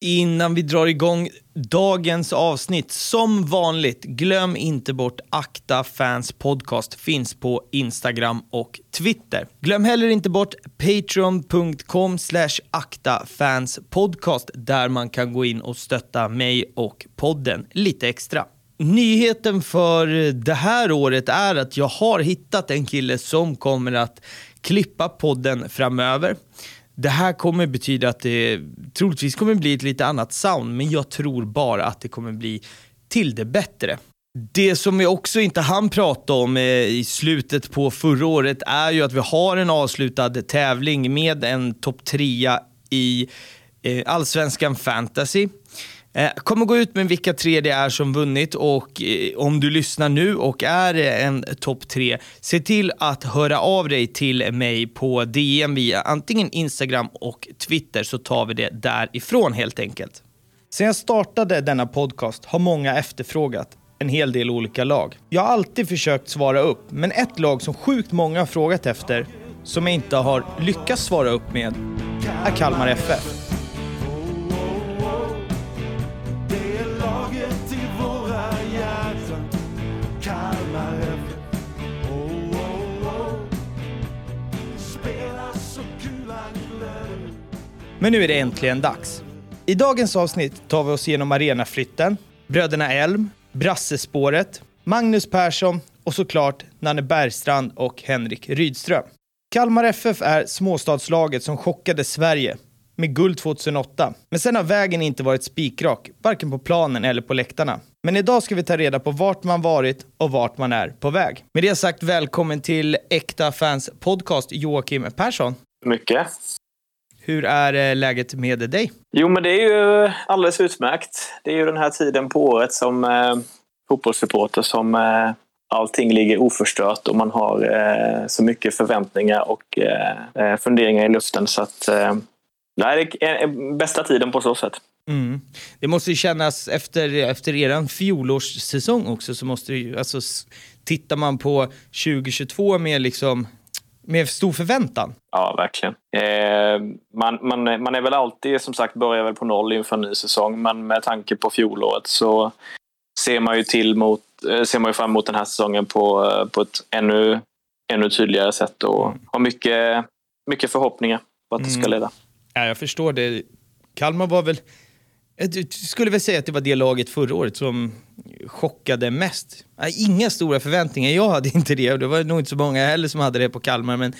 Innan vi drar igång dagens avsnitt, som vanligt, glöm inte bort Akta Fans Podcast finns på Instagram och Twitter. Glöm heller inte bort patreon.com slash aktafanspodcast där man kan gå in och stötta mig och podden lite extra. Nyheten för det här året är att jag har hittat en kille som kommer att klippa podden framöver. Det här kommer betyda att det troligtvis kommer bli ett lite annat sound, men jag tror bara att det kommer bli till det bättre. Det som vi också inte hann prata om eh, i slutet på förra året är ju att vi har en avslutad tävling med en topp trea i eh, Allsvenskan Fantasy. Eh, Kommer gå ut med vilka tre det är som vunnit och eh, om du lyssnar nu och är eh, en topp tre, se till att höra av dig till mig på DM via antingen Instagram och Twitter så tar vi det därifrån helt enkelt. Sen jag startade denna podcast har många efterfrågat en hel del olika lag. Jag har alltid försökt svara upp, men ett lag som sjukt många har frågat efter, som jag inte har lyckats svara upp med, är Kalmar FF. Men nu är det äntligen dags. I dagens avsnitt tar vi oss igenom arenaflytten, Bröderna Elm, Brassespåret, Magnus Persson och såklart Nanne Bergstrand och Henrik Rydström. Kalmar FF är småstadslaget som chockade Sverige med guld 2008. Men sen har vägen inte varit spikrak, varken på planen eller på läktarna. Men idag ska vi ta reda på vart man varit och vart man är på väg. Med det sagt, välkommen till Äkta Fans Podcast, Joakim Persson. Mycket. Hur är eh, läget med dig? Jo, men det är ju alldeles utmärkt. Det är ju den här tiden på året som eh, fotbollssupporter som eh, allting ligger oförstört och man har eh, så mycket förväntningar och eh, eh, funderingar i luften. Så att, eh, nej, det är bästa tiden på så sätt. Mm. Det måste ju kännas efter, efter er fjolårssäsong också så måste det ju, alltså tittar man på 2022 med liksom med stor förväntan. Ja, verkligen. Eh, man, man, man är väl alltid, som sagt, börjar väl på noll inför en ny säsong. Men med tanke på fjolåret så ser man ju, till mot, eh, ser man ju fram emot den här säsongen på, eh, på ett ännu, ännu tydligare sätt och har mycket, mycket förhoppningar på att det ska Mm. leda. Ja, jag förstår det. Kalmar var väl, jag skulle väl säga att det var det laget förra året som chockade mest. Inga stora förväntningar, jag hade inte det och det var nog inte så många heller som hade det på Kalmar. Men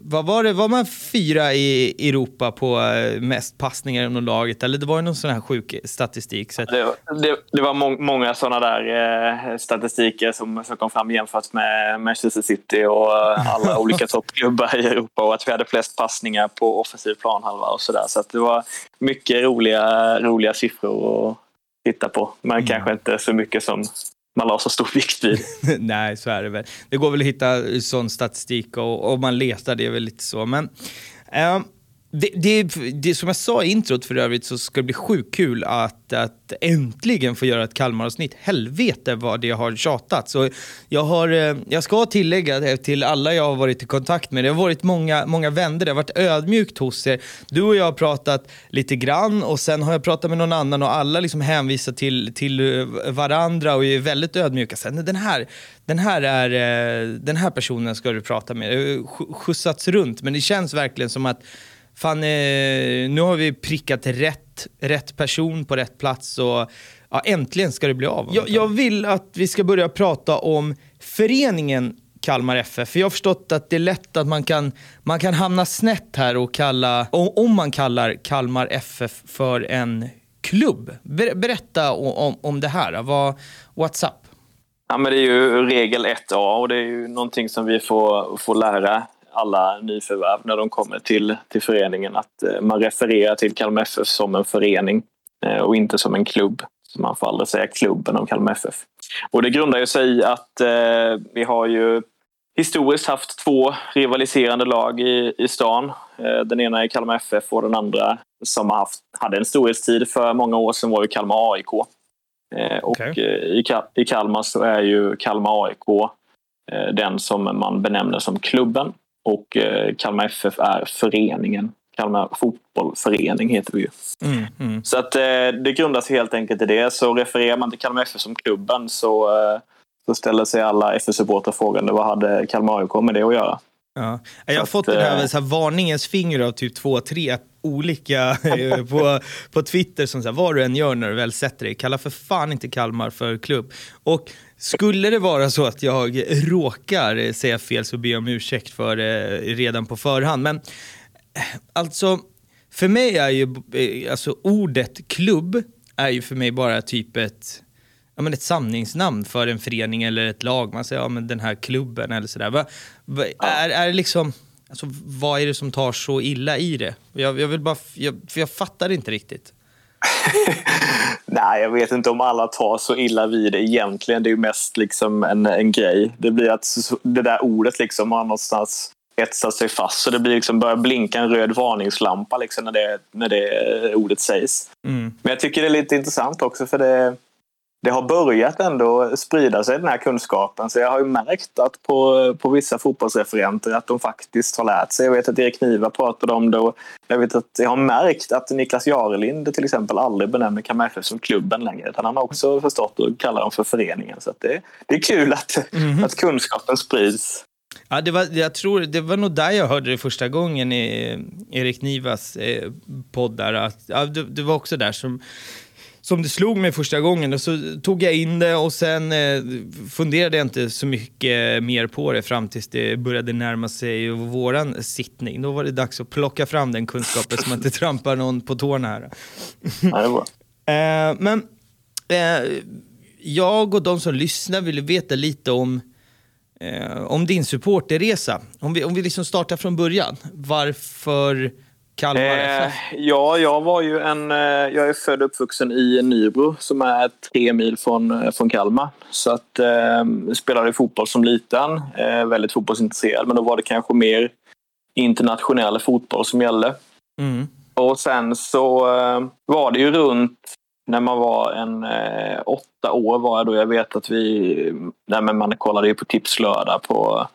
vad var det, var man fyra i Europa på eh, mest passningar inom laget? Eller det var ju någon sån här sjuk statistik. Så att, Det, det, det var må, många sådana där eh, statistiker som, som kom fram jämfört med Manchester City och eh, alla olika toppklubbar i Europa och att vi hade flest passningar på offensiv planhalva och sådär. Så att det var mycket roliga, roliga siffror att titta på. Men kanske inte så mycket som man la så stor vikt vid. Nej, så är det väl. Det går väl att hitta sån statistik och om man letar, det är väl lite så. Men eh, det, det, det som jag sa i introt för övrigt så ska det bli sjukt kul att, att äntligen få göra ett Kalmaravsnitt. Helvete vad det har tjatat. Så jag, har, eh, jag ska tillägga det till alla jag har varit i kontakt med. Det har varit många, många vänner, det har varit ödmjukt hos er. Du och jag har pratat lite grann och sen har jag pratat med någon annan och alla liksom hänvisar till, till eh, varandra och är väldigt ödmjuka. Sen, den, här, den, här är, eh, den här personen ska du prata med. Det har skjutsats runt men det känns verkligen som att fan, eh, nu har vi prickat rätt, rätt person på rätt plats och ja, äntligen ska det bli av. Jag, jag vill att vi ska börja prata om föreningen Kalmar FF. För jag har förstått att det är lätt att man kan, man kan hamna snett här och kalla, om om man kallar Kalmar FF för en klubb. Ber, berätta om, om, om det här. Vad, what's up? Ja, men det är ju regel 1A och det är ju någonting som vi får, får lära alla nyförvärv när de kommer till, till föreningen. Att eh, man refererar till Kalmar FF som en förening eh, och inte som en klubb. Så man får aldrig säga klubben om Kalmar FF. Och det grundar ju sig i att eh, vi har ju historiskt haft två rivaliserande lag i, i stan. Eh, den ena är Kalmar FF och den andra som har haft, hade en storhetstid för många år sedan var ju Kalmar AIK. Eh, och eh, i, i Kalmar så är ju Kalmar AIK den som man benämner som klubben och eh, Kalmar FF är föreningen. Kalmar fotbollförening heter vi ju. Mm, mm. Så att eh, det grundar sig helt enkelt i det. Så refererar man till Kalmar FF som klubben så, eh, så ställer sig alla FF-supportrar frågan vad hade Kalmar AIK med det att göra? Ja. Jag har att, fått det här, eh, så här varningens finger av typ två, tre olika på, på Twitter som säger vad du än gör när du väl sätter dig, kalla för fan inte Kalmar för klubb. Och skulle det vara så att jag råkar eh, säga fel så ber jag om ursäkt för det redan på förhand. Men eh, alltså, för mig är ju eh, alltså, ordet klubb är ju för mig bara typ ett ja, men ett samlingsnamn för en förening eller ett lag. Man säger ja, men den här klubben eller sådär. Va, va, är, är liksom, alltså, vad är det som tar så illa i det? Jag, jag vill bara, jag, för jag fattar inte riktigt. Nej, jag vet inte om alla tar så illa vid det egentligen. Det är ju mest liksom en, en grej. Det blir att det där ordet liksom har någonstans etsat sig fast. Så det blir liksom börjar blinka en röd varningslampa liksom när, det, när det ordet sägs. Mm. Men jag tycker det är lite intressant också för det, det har börjat ändå sprida sig den här kunskapen. Så jag har ju märkt att på, på vissa fotbollsreferenter att de faktiskt har lärt sig. Jag vet att Erik Niva pratade om det och jag vet att jag har märkt att Niklas Jarelind till exempel aldrig benämner Kalmar som klubben längre. Utan han har också förstått att kalla dem för föreningen. Så det, det är kul att, att kunskapen sprids. Ja, det, var, jag tror, det var nog där jag hörde det första gången i Erik Nivas eh, podd. Där, att, ja, det, det var också där som, som det slog mig första gången. Och så tog jag in det och sen eh, funderade jag inte så mycket mer på det fram tills det började närma sig våran sittning. Då var det dags att plocka fram den kunskapen så man inte trampar någon på tårna här. Ja. Eh, men eh, jag och de som lyssnar vill veta lite om, om din supporterresa. Om vi, om vi liksom startar från början. Varför Kalmar Eh, FF? ja, jag var ju en... Eh, jag är född och uppvuxen i Nybro som är tre mil från, eh, från Kalmar. Så att eh, spelade fotboll som liten, eh, väldigt fotbollsintresserad. Men då var det kanske mer internationell fotboll som gällde. Mm. Och sen så eh, var det ju runt när man var en eh, åtta år var jag då. Jag vet att vi, nej men man kollade ju på Tipslördag på,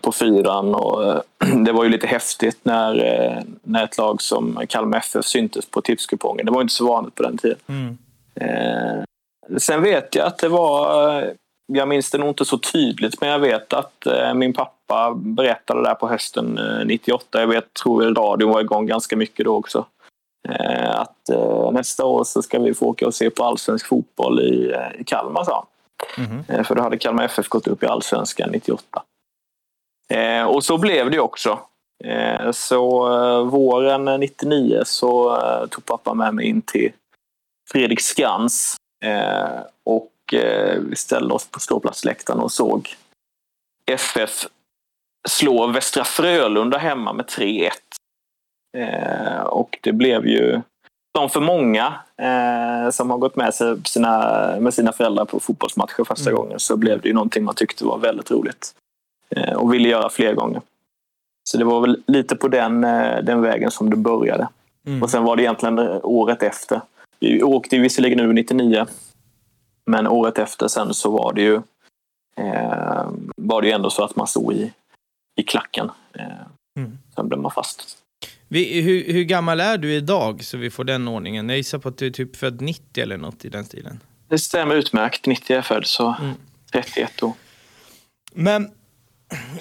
på fyran och eh, det var ju lite häftigt när, eh, när ett lag som Kalmar FF syntes på tipskupongen. Det var inte så vanligt på den tiden. Mm. Eh, sen vet jag att det var, eh, jag minns det nog inte så tydligt, men jag vet att eh, min pappa berättade där på hösten eh, 98. Jag vet, tror radion var igång ganska mycket då också. Eh, att eh, nästa år så ska vi få åka och se på allsvensk fotboll i, eh, i Kalmar, sa han. Eh, För då hade Kalmar FF gått upp i allsvenskan 98. Eh, och så blev det också. Eh, så eh, våren 99 så eh, tog pappa med mig in till Fredrik Skans eh, och vi ställde oss på ståplatsläktaren och såg FF slå Västra Frölunda hemma med 3-1. Eh, och det blev ju, som för många eh, som har gått med sig sina, med sina föräldrar på fotbollsmatcher första Mm. gången, så blev det ju någonting man tyckte var väldigt roligt. Eh, och ville göra fler gånger. Så det var väl lite på den, eh, den vägen som det började. Mm. Och sen var det egentligen eh, året efter. Vi åkte visserligen nu 99. Men året efter sen så var det ju eh, var det ju ändå så att man stod i, i klacken. Eh, Mm. Sen blev man fast. Vi, hur, hur gammal är du idag så vi får den ordningen? Jag gissar på att du är typ född 90 eller något i den stilen. Det stämmer utmärkt. 90 är jag född, så Mm. 31 år. Men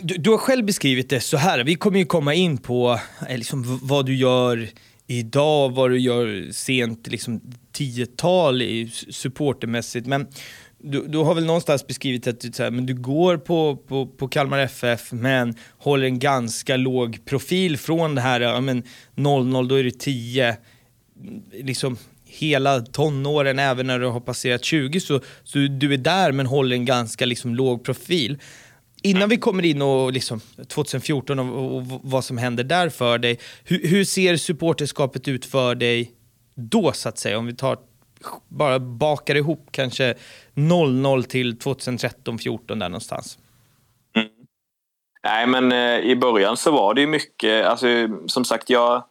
du, du har själv beskrivit det så här. Vi kommer ju komma in på eh, liksom, vad du gör idag, vad du gör sent liksom, 10-tal i supportermässigt. Men du, du har väl någonstans beskrivit att du, så här, men du går på, på, på Kalmar FF men håller en ganska låg profil från det här ja, men 00, då är det 10 liksom hela tonåren, även när du har passerat 20, så, så du är där men håller en ganska liksom låg profil. Innan vi kommer in och liksom 2014 och, och, och vad som händer där för dig, hur, hur ser supporterskapet ut för dig då så att säga? Om vi tar, bara bakar ihop kanske 00 till 2013-14 där någonstans. Mm. Nej, men eh, i början så var det ju mycket, alltså, som sagt, jag,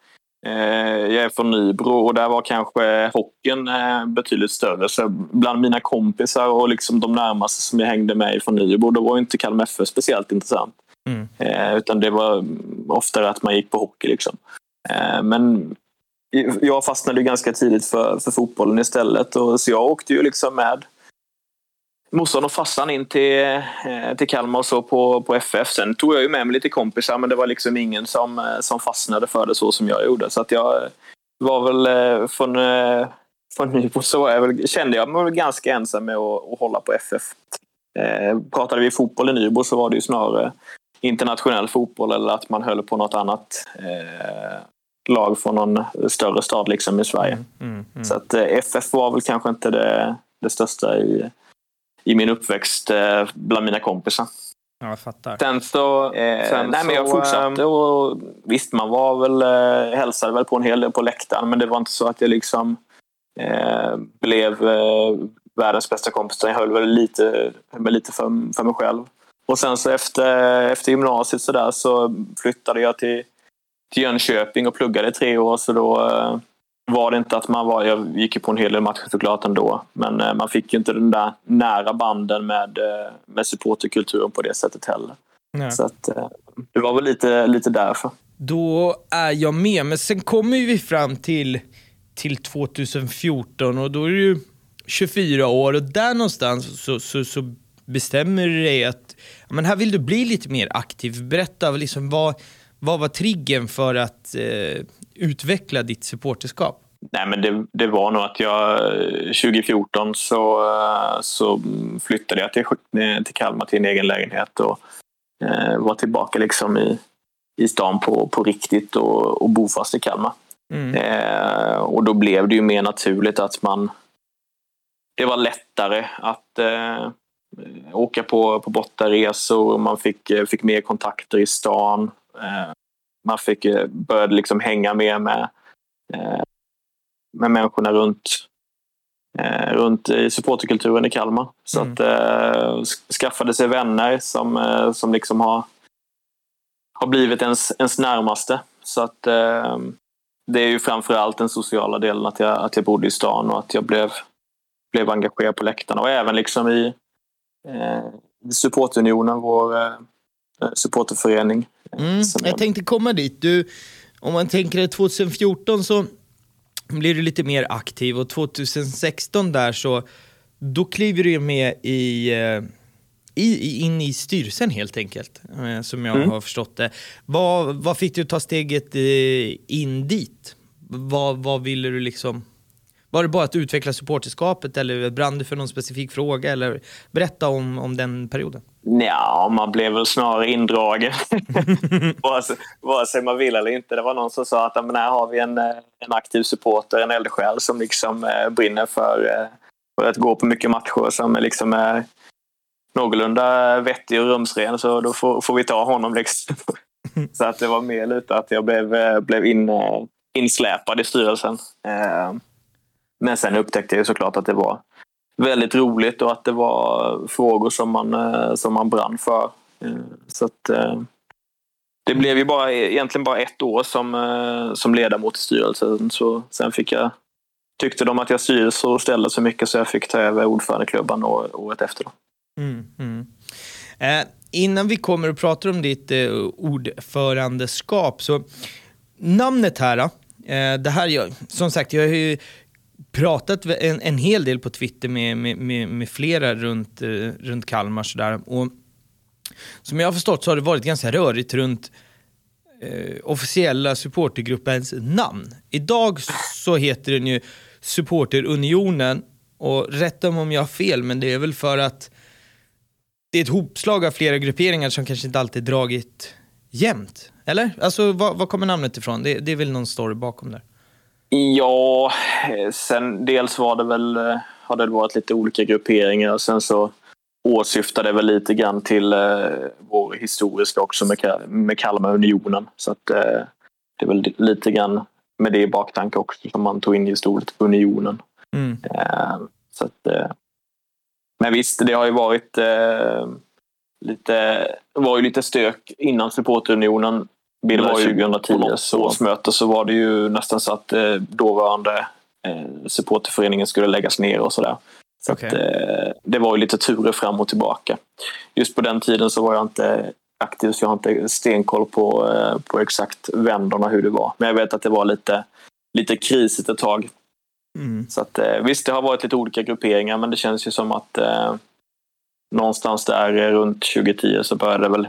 jag är från Nybro och där var kanske hockeyn eh, betydligt större. Så bland mina kompisar och liksom de närmaste som jag hängde med från Nybro, då var inte Kalmar FF speciellt intressant. Mm. Eh, utan det var oftare att man gick på hockey. Liksom. Eh, men jag fastnade ganska tidigt för, för fotbollen istället. Och, så jag åkte ju liksom med morsan och farsan in till, eh, till Kalmar och så på, på FF. Sen tog jag ju med mig lite kompisar men det var liksom ingen som, eh, som fastnade för det så som jag gjorde. Så att jag var väl eh, från, eh, från Nybro så jag väl, kände jag mig ganska ensam med att, att hålla på FF. Eh, pratade vi fotboll i Nybro så var det ju snarare internationell fotboll eller att man höll på något annat eh, lag från någon större stad liksom i Sverige. Mm, mm, mm. Så att eh, FF var väl kanske inte det, det största i, i min uppväxt eh, bland mina kompisar. Ja, jag fattar. Sen så, eh, Sen nej, men jag så, fortsatte och visst man var väl, eh, hälsade väl på en hel del på läktaren men det var inte så att jag liksom eh, blev eh, världens bästa kompis. Jag höll väl lite, höll lite för, för mig själv. Och sen så efter, efter gymnasiet så, där, så flyttade jag till, till Jönköping och pluggade i tre år så då eh, var det inte att man var, jag gick ju på en hel del matcher såklart ändå, men eh, man fick ju inte den där nära banden med, eh, med supporterkulturen på det sättet heller. Nej. Så att, eh, det var väl lite, lite därför. Då är jag med, men sen kommer vi fram till, till 2014 och då är du ju 24 år och där någonstans så, så, så bestämmer du dig att men här vill du bli lite mer aktiv. Berätta, liksom, vad, vad var triggern för att eh, utveckla ditt supporterskap? Nej, men det, det var nog att jag eh, 2014 så, eh, så flyttade jag till, eh, till Kalmar till en egen lägenhet och eh, var tillbaka liksom i, i stan på, på riktigt och, och bofast i Kalmar. Mm. Eh, och då blev det ju mer naturligt att man... Det var lättare att eh, åka på, på bortaresor, man fick, eh, fick mer kontakter i stan. Eh, man fick eh, började liksom hänga mer med, eh, med människorna runt, eh, runt i supporterkulturen i Kalmar. Så Mm. att sk- skaffade sig vänner som, som liksom har, har blivit ens, ens närmaste. Så att det är ju framförallt den sociala delen att jag, att jag bodde i stan och att jag blev, blev engagerad på läktarna och även liksom i eh, supportunionen, vår supporterförening. eh, Mm, jag tänkte komma dit. Du, om man tänker dig 2014 så blir du lite mer aktiv och 2016 där så då kliver du med i, eh, i, i- in i styrelsen helt enkelt, eh, som jag Mm. har förstått det. Vad, vad fick du ta steget eh, in dit? Vad, vad ville du liksom... Var det bara att utveckla supporterskapet eller brann du för någon specifik fråga? Eller berätta om, om den perioden. Ja, man blev väl snarare indragen. vare, sig, vare sig man vill eller inte. Det var någon som sa att "Ja, men här har vi en, eh, en aktiv supporter, en eldsjäl som liksom eh, brinner för, eh, för att gå på mycket matcher som liksom är någorlunda vettig och rumsren. Så då får, får vi ta honom. Liksom. så att det var mer lite att jag blev, eh, blev in, eh, insläpad i styrelsen. Eh, Men sen upptäckte jag såklart att det var väldigt roligt och att det var frågor som man, eh, som man brann för. Eh, så att, eh, det blev ju bara, egentligen bara ett år som, som ledamot i styrelsen. Så sen fick jag, tyckte de att jag styrde så och ställde så mycket så jag fick ta över ordförandeklubban året efter. Då. Mm, mm. Eh, innan vi kommer och pratar om ditt eh, ordförandeskap, så namnet här, då, eh, det här jag, som sagt, jag har ju pratat en, en hel del på Twitter med, med, med, med flera runt, eh, runt Kalmar sådär. Och som jag har förstått så har det varit ganska rörigt runt eh, officiella supportergruppens namn. Idag så heter den ju Supporterunionen och rätta mig om jag har fel, men det är väl för att det är ett hopslag av flera grupperingar som kanske inte alltid dragit jämnt. Eller? Alltså var, var kommer namnet ifrån? Det, det är väl någon story bakom där. Ja, eh, sen dels var det väl, eh, har det varit lite olika grupperingar och sen så åsyftade det väl lite grann till eh, vår historiska också med, med Kalmar Unionen. Så att eh, det är väl lite grann med det i baktanke också som man tog in just ordet Unionen. Mm. Eh, så att, eh, men visst, det har ju varit eh, lite, var ju lite stök innan supporterunionen Det var ju 2010. på Så årsmöte så var det ju nästan så att eh, dåvarande eh, supporterföreningen skulle läggas ner och sådär. Så att, eh, det var ju lite turer fram och tillbaka. Just på den tiden så var jag inte aktiv så jag har inte stenkoll på, eh, på exakt vändorna hur det var. Men jag vet att det var lite, lite krisigt ett tag. Mm. Så att, visst, det har varit lite olika grupperingar men det känns ju som att någonstans där runt 2010 så började det väl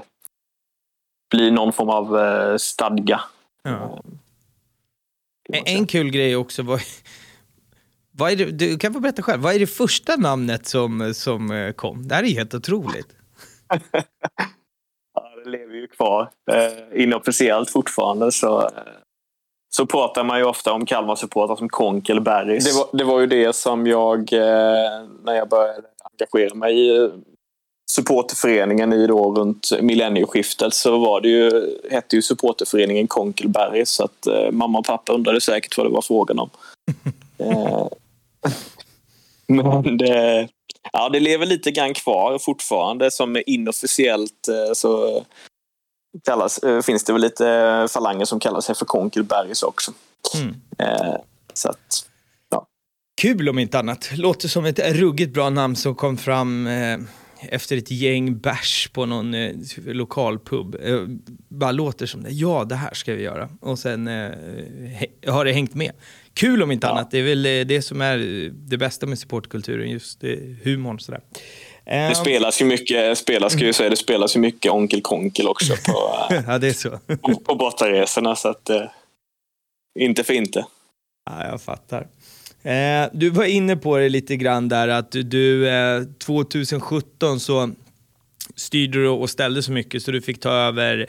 bli någon form av eh, stadga. Ja. man En, kul grej också var... Vad är det, du kan få berätta själv, vad är det första namnet som, som eh, kom? Det här är helt otroligt. Ja, det lever ju kvar. Eh, inofficiellt fortfarande så, eh, så pratar man ju ofta om Kalmar-supportrar som Konkel Berris. Det var, det var ju det som jag, eh, när jag började engagera mig i eh, supporterföreningen i då runt millennieskiftet så var det ju, hette ju supporterföreningen Konkel Berris så att eh, mamma och pappa undrade säkert vad det var frågan om. eh, men det, Ja, det lever lite grann kvar fortfarande som inofficiellt eh, så kallas, eh, finns det väl lite falanger som kallar sig för Konkelbergs också. Mm. Eh, Så att, Kul om inte annat. Låter som ett ruggigt bra namn som kom fram eh, efter ett gäng bärs på någon eh, lokal pub. Eh, bara låter som det. Ja, det här ska vi göra. Och sen eh, har det hängt med. Kul om inte Ja. annat. Det är väl eh, det som är det bästa med supportkulturen, just eh, humorn sådär. Eh, det spelas ju mycket, spelas, ska jag säga, det spelas ju mycket Onkel Konkel också på, eh, ja, det är så. på, på bortaresorna så att eh, inte för inte. Ja, jag fattar. Eh, du var inne på det lite grann där att du, eh, 2017 så styrde du och ställde så mycket så du fick ta över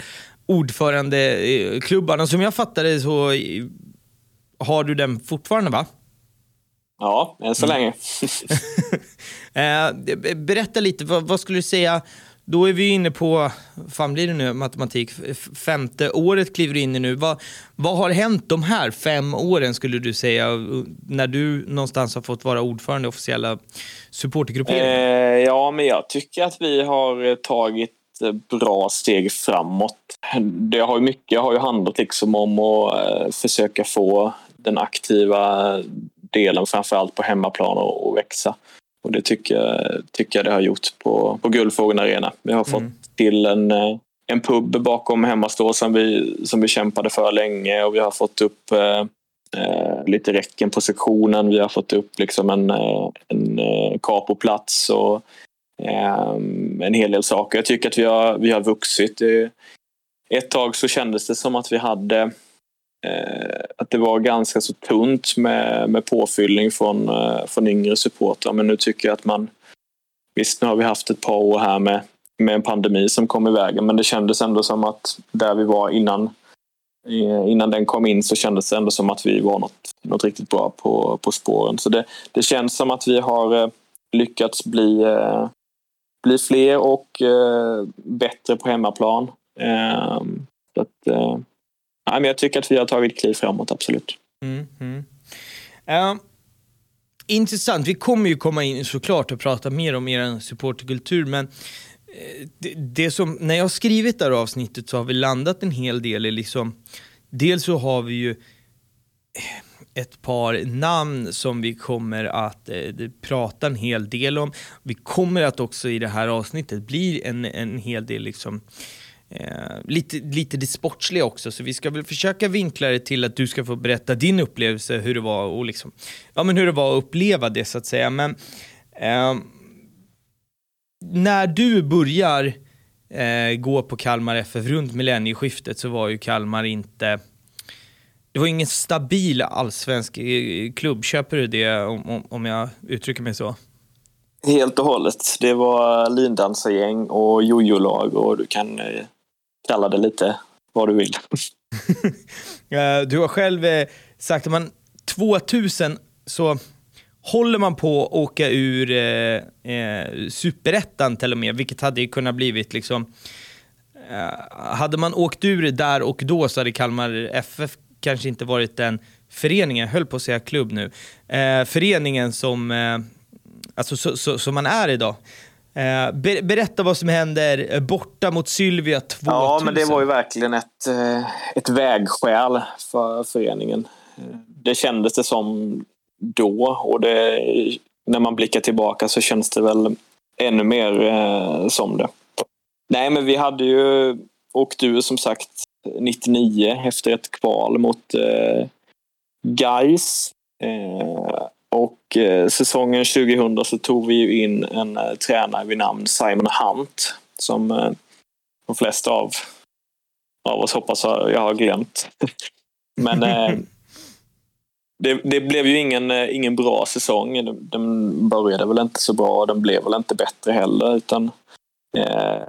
ordförandeklubbarna. Som jag fattade så eh, har du den fortfarande va? Ja, än så länge. Eh, be- berätta lite, vad, vad skulle du säga? Då är vi inne på, fan blir det nu, matematik, femte året kliver du in i nu. Vad, vad har hänt de här fem åren skulle du säga, när du någonstans har fått vara ordförande i officiella supportergrupperingar? Eh, ja, men jag tycker att vi har tagit bra steg framåt. Det har ju mycket har ju handlat liksom om att eh, försöka få den aktiva delen framförallt på hemmaplan att växa. Och det tycker jag, tycker jag det har gjort på, på Guldfågeln Arena. Vi har fått Mm. till en, eh, en pub bakom hemmastå som vi, som vi kämpade för länge och vi har fått upp eh, eh, lite räcken på sektionen. Vi har fått upp liksom en, eh, en capoplats och eh, en hel del saker. Jag tycker att vi har, vi har vuxit. Ett tag så kändes det som att vi hade Eh, att det var ganska så tunt med, med påfyllning från, eh, från yngre supportrar. Men nu tycker jag att man... Visst, nu har vi haft ett par år här med, med en pandemi som kom i vägen men det kändes ändå som att där vi var innan eh, innan den kom in så kändes det ändå som att vi var något, något riktigt bra på, på spåren. Så det, det känns som att vi har eh, lyckats bli, bli fler och bättre på hemmaplan. Så att, nej, men jag tycker att vi har tagit kliv framåt, absolut. Mm, mm. Uh, intressant, vi kommer ju komma in såklart och prata mer om er supporterkultur, men eh, det, det som, när jag har skrivit det här avsnittet så har vi landat en hel del i liksom, dels så har vi ju eh, ett par namn som vi kommer att eh, prata en hel del om. Vi kommer att också i det här avsnittet bli en, en hel del liksom Eh, lite, lite det sportsliga också, så vi ska väl försöka vinkla det till att du ska få berätta din upplevelse, hur det var, och liksom, ja, men hur det var att uppleva det så att säga. Men eh, när du börjar eh, gå på Kalmar FF runt millennieskiftet så var ju Kalmar inte det var ingen stabil allsvensk eh, klubb, köper du det om, om, om jag uttrycker mig så? Helt och hållet. Det var lindansargäng och jojo-lag och du kan eh, kalla det lite vad du vill. Eh, du har själv eh, sagt att man 2000 så håller man på att åka ur eh, eh, superettan till och med, vilket hade ju kunnat blivit liksom eh, hade man åkt ur där och då så hade Kalmar FF kanske inte varit den föreningen, jag höll på att säga klubb nu, eh, föreningen som, eh, alltså, så, så, som man är idag. Eh, ber, berätta vad som händer eh, borta mot Sylvia 2000. Ja, men det var ju verkligen ett, eh, ett vägskäl för föreningen. Det kändes det som då och det, när man blickar tillbaka så känns det väl ännu mer eh, som det. Nej, men vi hade ju åkt ur som sagt 99 efter ett kval mot eh, Gais. Eh, och eh, säsongen 2000 så tog vi ju in en eh, tränare vid namn Simon Hunt som eh, de flesta av, av oss hoppas jag har glömt. Men eh, det, det, blev ju ingen, eh, ingen bra säsong. Den, den började väl inte så bra och den blev väl inte bättre heller. Utan, eh,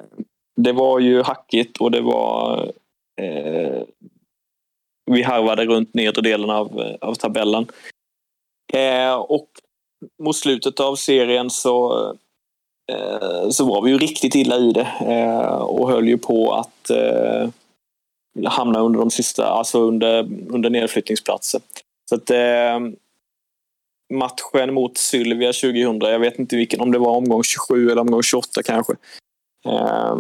det var ju hackigt och det var... Eh, vi harvade runt nedre delen av, eh, av tabellen. Eh, och mot slutet av serien så, eh, så var vi ju riktigt illa i det eh, och höll ju på att eh, hamna under de sista, alltså under, under nedflyttningsplatser. Så att, eh, matchen mot Sylvia 2000, jag vet inte vilken, om det var omgång 27 eller omgång 28 kanske. Eh,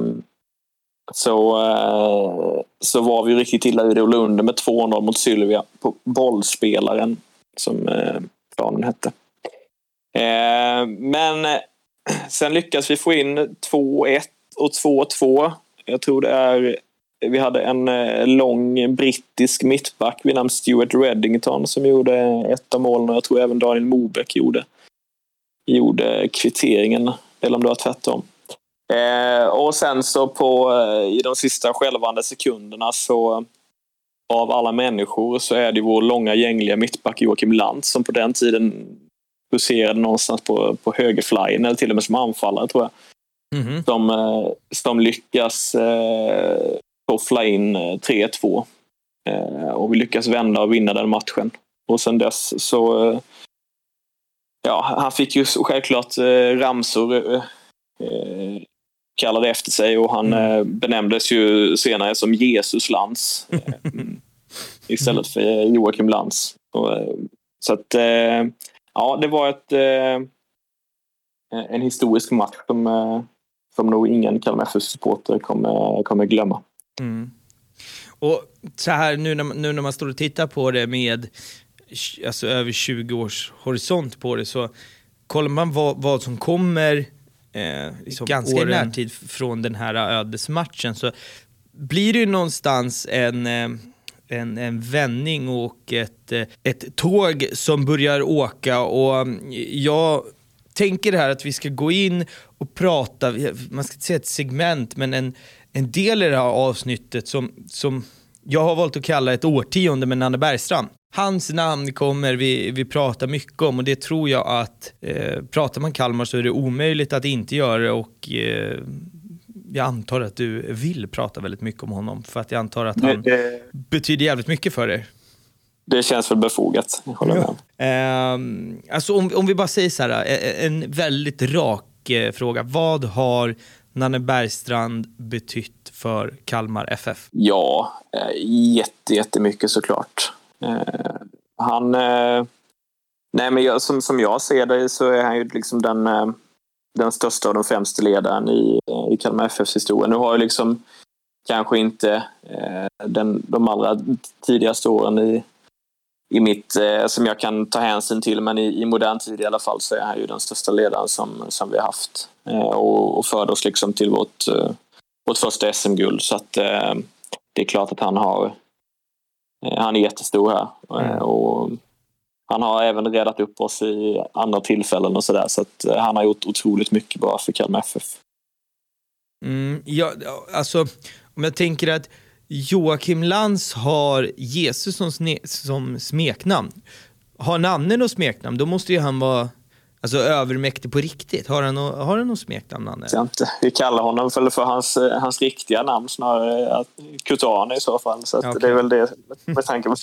så, eh, så var vi riktigt illa i det och låg under med 2-0 mot Sylvia på bollspelaren som eh, planen hette. Eh, men eh, sen lyckas vi få in 2-1 och 2-2. Jag tror det är vi hade en eh, lång brittisk mittback vid namn Stuart Reddington som gjorde ett av målen och jag tror även Daniel Mobeck gjorde, gjorde kvitteringen. Eller om det var tvärtom. Eh, och sen så på, eh, i de sista skälvande sekunderna så av alla människor så är det vår långa gängliga mittback Joakim Lantz som på den tiden huserade någonstans på, på högerflyen eller till och med som anfallare tror jag. Mm som, eh, som lyckas eh, toffla in 3-2. Eh, och vi lyckas vända och vinna den matchen. Och sen dess så... Ja, han fick ju självklart ramsor kallade efter sig och han mm. benämndes ju senare som Jesus Lantz. istället för Joakim Lantz. Så att, ja, det var ett, en historisk match som, som nog ingen Kalmar FF-supporter kommer, kommer glömma. Mm. Och så här nu när, nu när man står och tittar på det med alltså, över 20 års horisont på det så kollar man vad, vad som kommer eh, liksom ganska i närtid från den här ödesmatchen. Så blir det ju någonstans en eh, en, en vändning och ett, eh, ett tåg som börjar åka. Och jag tänker här att vi ska gå in och prata, man ska inte säga ett segment, men en, en del i det här avsnittet som, som jag har valt att kalla ett årtionde med Nanne Bergstrand. Hans namn kommer vi, vi prata mycket om och det tror jag att eh, pratar man Kalmar så är det omöjligt att inte göra det och eh, jag antar att du vill prata väldigt mycket om honom för att jag antar att han det, betyder jävligt mycket för dig. Det känns väl befogat, jag håller med. Ja. Eh, alltså om, om vi bara säger så här, eh, en väldigt rak eh, fråga. Vad har Nanne Bergstrand betytt för Kalmar FF? Ja, eh, jätte, jättemycket såklart. Eh, han... Eh, nej, men jag, som, som jag ser det så är han ju liksom den, eh, den största och den främste ledaren i, eh, i Kalmar FFs historia. Nu har ju liksom kanske inte den, de allra tidigaste åren i, i mitt, eh, som jag kan ta hänsyn till, men i, i modern tid i alla fall så är han ju den största ledaren som, som vi har haft eh, och, och förde oss liksom till vårt, vårt första SM-guld. Så att eh, det är klart att han har eh, han är jättestor här mm. och han har även redat upp oss i andra tillfällen och sådär så att han har gjort otroligt mycket bra för Kalmar FF. Mm, ja, alltså om jag tänker att Joakim Lantz har Jesus som, som smeknamn. Har Nanne något smeknamn, då måste ju han vara alltså, övermäktig på riktigt. Har han, har han något smeknamn, Nanne? Jag inte. Vi kallar honom för, för hans, hans riktiga namn snarare. Kutane i så fall. Så okay. det är väl det med tanke på.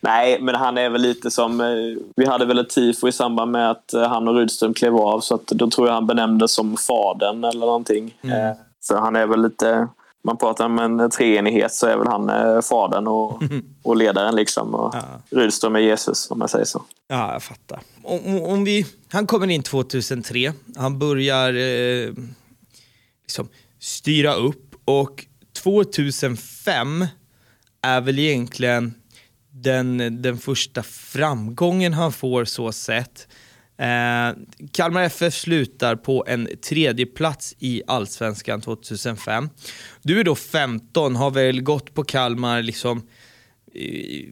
Nej, men han är väl lite som... Eh, vi hade väl ett tifo i samband med att eh, han och Rydström klev av. Så att då tror jag han benämndes som Faden eller någonting. Mm. Eh, så han är väl lite man pratar om en treenighet så är väl han eh, fadern och, och ledaren. Liksom, och ja. Rydström är Jesus om man säger så. Ja, jag fattar. Om, om vi, han kommer in 2003, han börjar eh, liksom styra upp och 2005 är väl egentligen den, den första framgången han får så sett Eh, Kalmar FF slutar på en tredje plats i Allsvenskan 2005. Du är då 15, har väl gått på Kalmar liksom i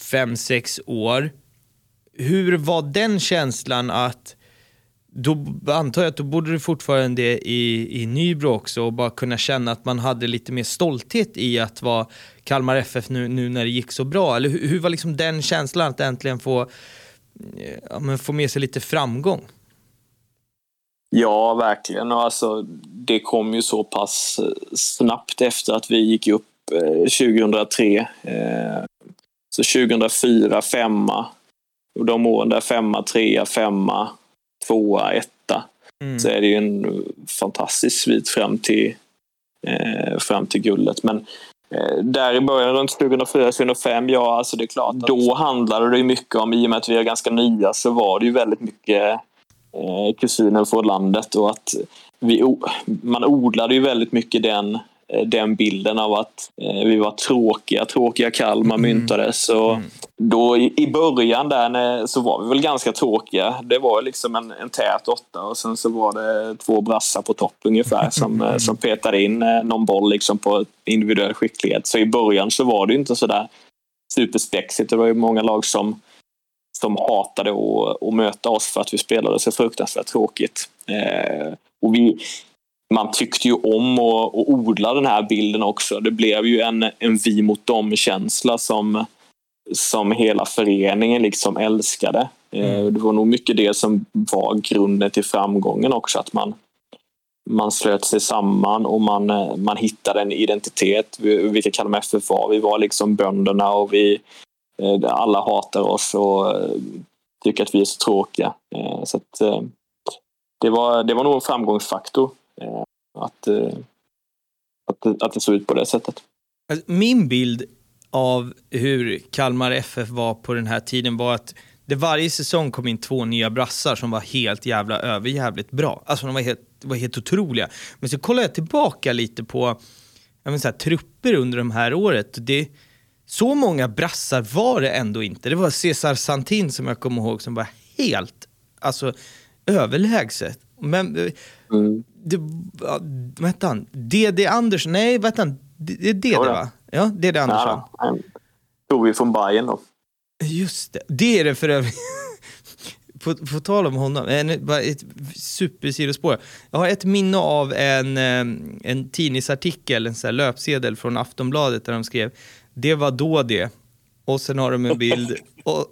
fem, sex år. Hur var den känslan att då antar jag att då borde du fortfarande i, i Nybro också och bara kunna känna att man hade lite mer stolthet i att vara Kalmar FF nu, nu när det gick så bra. Eller hur, hur var liksom den känslan att äntligen få, ja, men få med sig lite framgång? Ja, verkligen. Och alltså, det kom ju så pass eh, snabbt efter att vi gick upp eh, 2003. Eh, så 2004 femma. Och de åren där femma, trea, femma, tvåa, etta. Mm. Så är det ju en fantastisk svit fram till, eh, fram till guldet. Men eh, Eh, där i början runt 2004-2005, ja alltså det är klart. att Då handlade det mycket om, i och med att vi är ganska nya, så var det ju väldigt mycket eh, kusinen från landet och att vi, man odlade ju väldigt mycket den, den bilden av att eh, vi var tråkiga, tråkiga Kalmar myntades. Och då i, början där så var vi väl ganska tråkiga. Det var liksom en, en tät åtta och sen så var det två brassar på topp ungefär som, eh, som petade in eh, någon boll liksom på individuell skicklighet. Så i början så var det inte sådär superspexigt. Det var ju många lag som som hatade att, att möta oss för att vi spelade så fruktansvärt tråkigt. Eh, och vi, man tyckte ju om att, att odla den här bilden också. Det blev ju en, en vi mot dem-känsla som, som hela föreningen liksom älskade. Eh, det var nog mycket det som var grunden till framgången också. Att man, man slöt sig samman och man, eh, man hittade en identitet. Vi- Vilka Kalmar FF var. Vi var liksom bönderna och vi, eh, alla hatar oss och tycker att vi är så tråkiga. Så att, det, var, det var nog en framgångsfaktor att, eh, att, att det såg ut på det sättet. Alltså, min bild av hur Kalmar FF var på den här tiden var att det varje säsong kom in två nya brassar som var helt jävla överjävligt bra. Alltså de var helt, var helt otroliga. Men så kollar jag tillbaka lite på jag menar, så här, trupper under de här året. Det, så många brassar var det ändå inte. Det var Cesar Santin som jag kommer ihåg som var helt alltså, överlägset. Men eh, Mm. Det, vad hette han? DD Andersson? Nej, vad hette han? Det är DD va? Ja, DD Andersson. Ja, tog vi från Bayern då. Just det, det är det för övrigt. På, på tal om honom, en, bara ett supersidospår. Jag har ett minne av en, en tidningsartikel, en här löpsedel från Aftonbladet där de skrev “Det var då det” och sen har de en bild och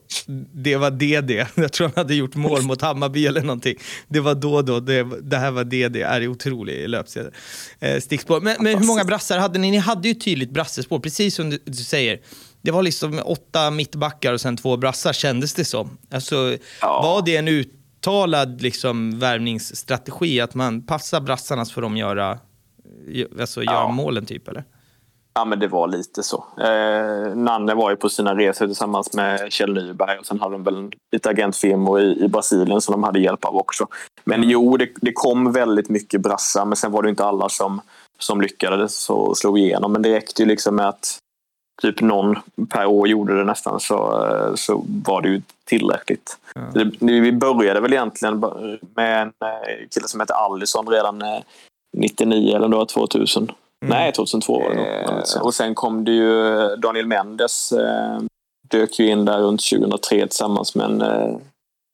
det var det. Jag tror han hade gjort mål mot Hammarby eller någonting. Det var då då, det, det här var det det. Är otrolig löpsedel. Eh, stickspår. Men, men hur många brassar hade ni? Ni hade ju tydligt brassespår, precis som du, du säger. Det var liksom åtta mittbackar och sen två brassar kändes det som. Alltså, Ja. Var det en uttalad liksom, värvningsstrategi att man passar brassarna så får de göra, alltså, göra Ja. målen typ eller? Ja, men det var lite så. Eh, Nanne var ju på sina resor tillsammans med Kjell Nyberg och sen hade de väl en- lite agentfirmor i, i Brasilien som de hade hjälp av också. Men jo, det, det kom väldigt mycket brassar men sen var det inte alla som, som lyckades och slog igenom. Men det räckte ju liksom med att typ någon per år gjorde det nästan så, eh, så var det ju tillräckligt. Det, vi började väl egentligen med en eh, kille som hette Allison redan eh, 99 eller då 2000. Nej, 2002 var det nog. Eh, Och sen kom det ju Daniel Mendes. Eh, dök ju in där runt 2003 tillsammans med en eh,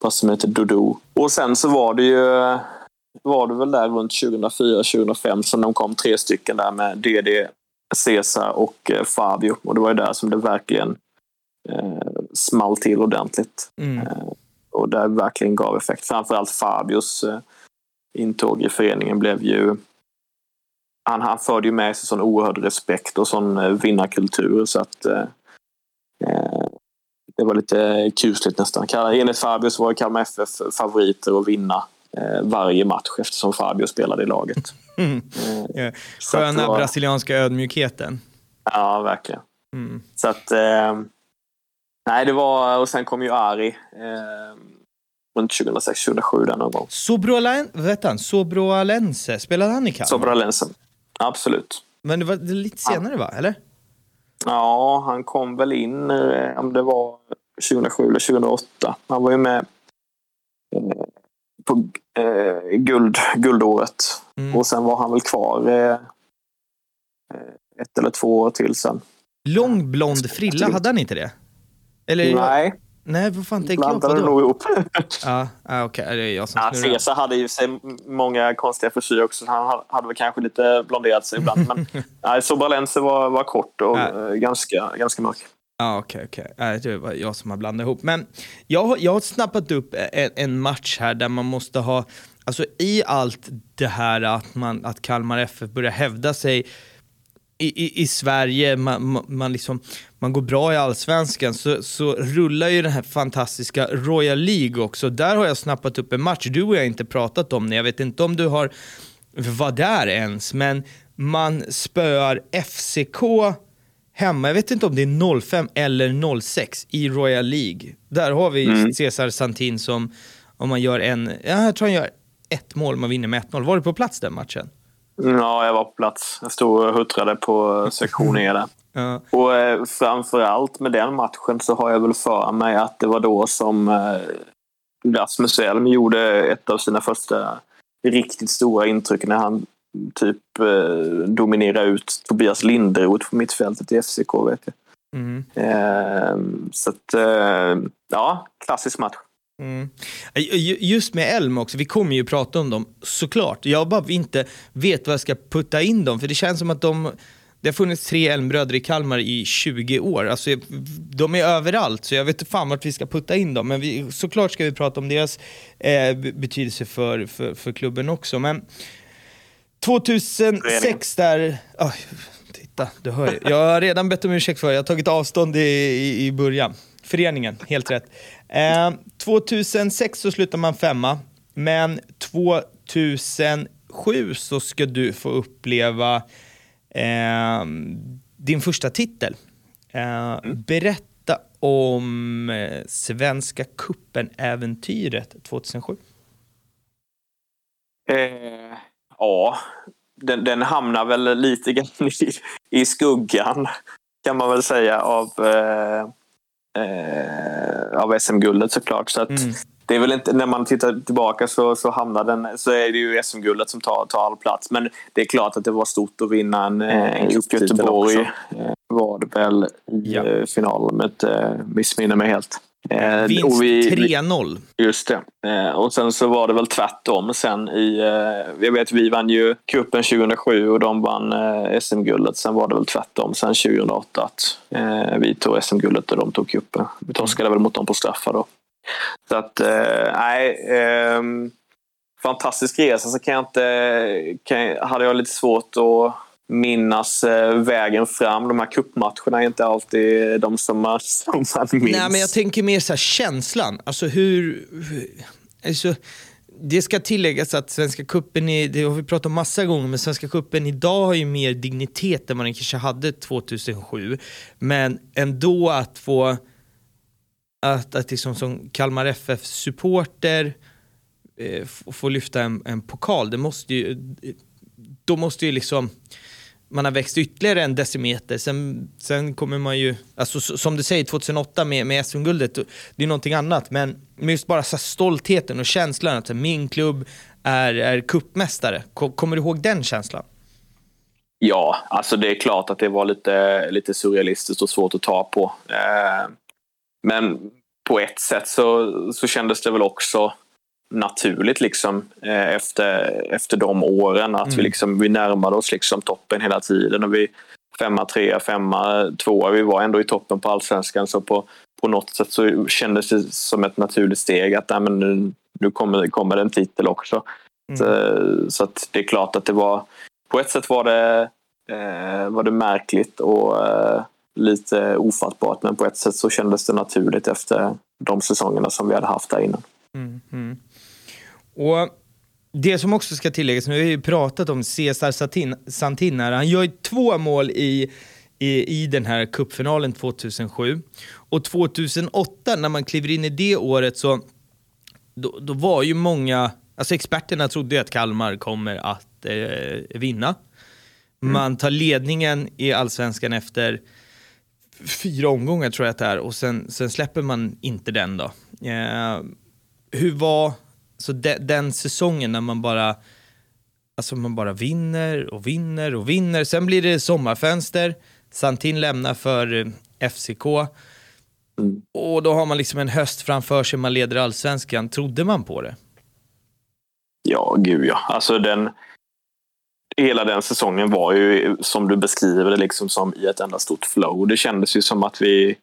som heter Dodo. Och sen så var det ju var det väl där runt 2004-2005 som de kom tre stycken där med DD, Cesar och eh, Fabio. Och det var ju där som det verkligen eh, small till ordentligt. Mm. Och där verkligen gav effekt. Framförallt Fabios eh, intåg i föreningen blev ju... Han, han förde ju med sig sån oerhörd respekt och sån eh, vinnarkultur så att eh, eh, det var lite kusligt nästan. Enligt Fabio så var Kalmar FF favoriter att vinna eh, varje match eftersom Fabio spelade i laget. Mm. Eh, Sköna var- brasilianska ödmjukheten. Ja, verkligen. Mm. Så att... Eh, nej, det var... Och sen kom ju Ari eh, runt 2006-2007 där någon gång. Sobroalen, han? Sobroalense, spelade han i Kalmar? Sobralensen. Absolut. Men det var lite senare va, eller? Ja, han kom väl in om det var 2007 eller 2008. Han var ju med eh, på eh, guld, guldåret. Mm. Och sen var han väl kvar eh, eh, ett eller två år till sen. Lång blond frilla, hade han inte det? Eller, Nej, nej, vad fan tänker jag på då? nog ihop. Ja, ah, okej, det är jag som Ja, snurrar. Cesar hade ju sig många konstiga frisyrer också. så Han hade- väl kanske lite blonderat sig ibland. Men nej, Sobralense var, var kort och Ja. eh, ganska, ganska mörk. Ja, okej, okej. Nej, Det var jag som har blandat ihop. Men jag, jag har snappat upp en, en match här där man måste ha, alltså i allt det här att, man, att Kalmar FF börjar hävda sig i, i, i Sverige, man, man, liksom, man går bra i allsvenskan, så, så rullar ju den här fantastiska Royal League också. Där har jag snappat upp en match, du och jag har inte pratat om det, jag vet inte om du har var där ens, men man spöar FCK hemma, jag vet inte om det är 05 eller 06 i Royal League. Där har vi Mm. Cesar Santin som, om man gör en, ja, jag tror han gör ett mål, man vinner med 1-0. Var du på plats den matchen? Ja, jag var på plats. Jag stod och huttrade på sektion E där. Ja. Och eh, framförallt med den matchen så har jag väl för mig att det var då som eh, Rasmus Elm gjorde ett av sina första riktigt stora intryck när han typ eh, dominerade ut Tobias Linderoth på mittfältet i FCK. Vet jag. Mm. Eh, så att, eh, ja, klassisk match. Mm. Ju- Just med Elm också, vi kommer ju prata om dem såklart. Jag bara inte vet vad jag ska putta in dem, för det känns som att de det har funnits tre Elmbröder i Kalmar i 20 år. Alltså, de är överallt, så jag vet inte fan vart vi ska putta in dem. Men vi, såklart ska vi prata om deras eh, be- betydelse för, för, för klubben också. Men 2006 där... Oj, titta, du hör ju. Jag har redan bett om ursäkt för det. Jag har tagit avstånd i, i, i början. Föreningen, helt rätt. Eh, 2006 så slutar man femma, men 2007 så ska du få uppleva eh, din första titel. Eh, Berätta om eh, Svenska cupen-äventyret 2007. Eh, ja, den, den hamnar väl lite grann i, i skuggan kan man väl säga av, eh, eh, av SM-guldet såklart. Så att Mm. Det är väl inte, när man tittar tillbaka så, så hamnar den, så är det ju SM-guldet som tar, tar all plats. Men det är klart att det var stort att vinna en, eh, Mm, i Göteborg. också. Eh, var det väl i Ja. eh, finalen om jag inte missminner mig helt. Eh, Vinst vi- vi- 3-0. Just det. Eh, och sen så var det väl tvärtom sen i... Eh, jag vet vi vann ju cupen 2007 och de vann eh, SM-guldet. Sen var det väl tvärtom sen 2008 att eh, vi tog SM-guldet och de tog cupen. Vi torskade väl mot dem på straffar då. Så att, eh, nej. Ehm, fantastisk resa så kan jag inte... Kan, hade jag lite svårt att minnas eh, vägen fram. De här cupmatcherna är inte alltid de som man, som man minns. Nej, men jag tänker mer så här känslan. Alltså hur... hur alltså, det ska tilläggas att Svenska Cupen, är, det har vi pratat om massa gånger, men Svenska Cupen idag har ju mer dignitet än vad den kanske hade 2007. Men ändå att få, att, att liksom som Kalmar FF-supporter eh, få lyfta en, en pokal, det måste ju, då måste ju liksom man har växt ytterligare en decimeter. Sen, sen kommer man ju, alltså, som du säger 2008 med, med SM-guldet, det är någonting annat. Men men just bara så stoltheten och känslan att så här, min klubb är, är kuppmästare. Kommer du ihåg den känslan? Ja, alltså det är klart att det var lite, lite surrealistiskt och svårt att ta på. Eh, men på ett sätt så, så kändes det väl också naturligt liksom eh, efter, efter de åren att vi, liksom, vi närmade oss liksom toppen hela tiden. Och vi, femma, trea, femma, tvåa. Vi var ändå i toppen på allsvenskan så på, på något sätt så kändes det som ett naturligt steg att nej, men nu, nu kommer, kommer det en titel också. Så, så att det är klart att det var på ett sätt var det, eh, var det märkligt och eh, lite ofattbart men på ett sätt så kändes det naturligt efter de säsongerna som vi hade haft där innan. Mm, mm. Och det som också ska tilläggas, nu har vi ju pratat om Cesar Satin, Santin här, han gör ju två mål i, i, i den här cupfinalen 2007. Och 2008 när man kliver in i det året så då, då var ju många, alltså experterna trodde ju att Kalmar kommer att eh, vinna. Man tar ledningen i allsvenskan efter fyra omgångar tror jag att det är och sen, sen släpper man inte den då. Eh, hur var Så de, den säsongen när man bara, alltså man bara vinner och vinner och vinner. Sen blir det sommarfönster, Santin lämnar för eh, FCK. Mm. Och då har man liksom en höst framför sig, man leder allsvenskan. Trodde man på det? Ja, gud ja. Alltså den, hela den säsongen var ju, som du beskriver det, liksom som i ett enda stort flow. Det kändes ju som att vi,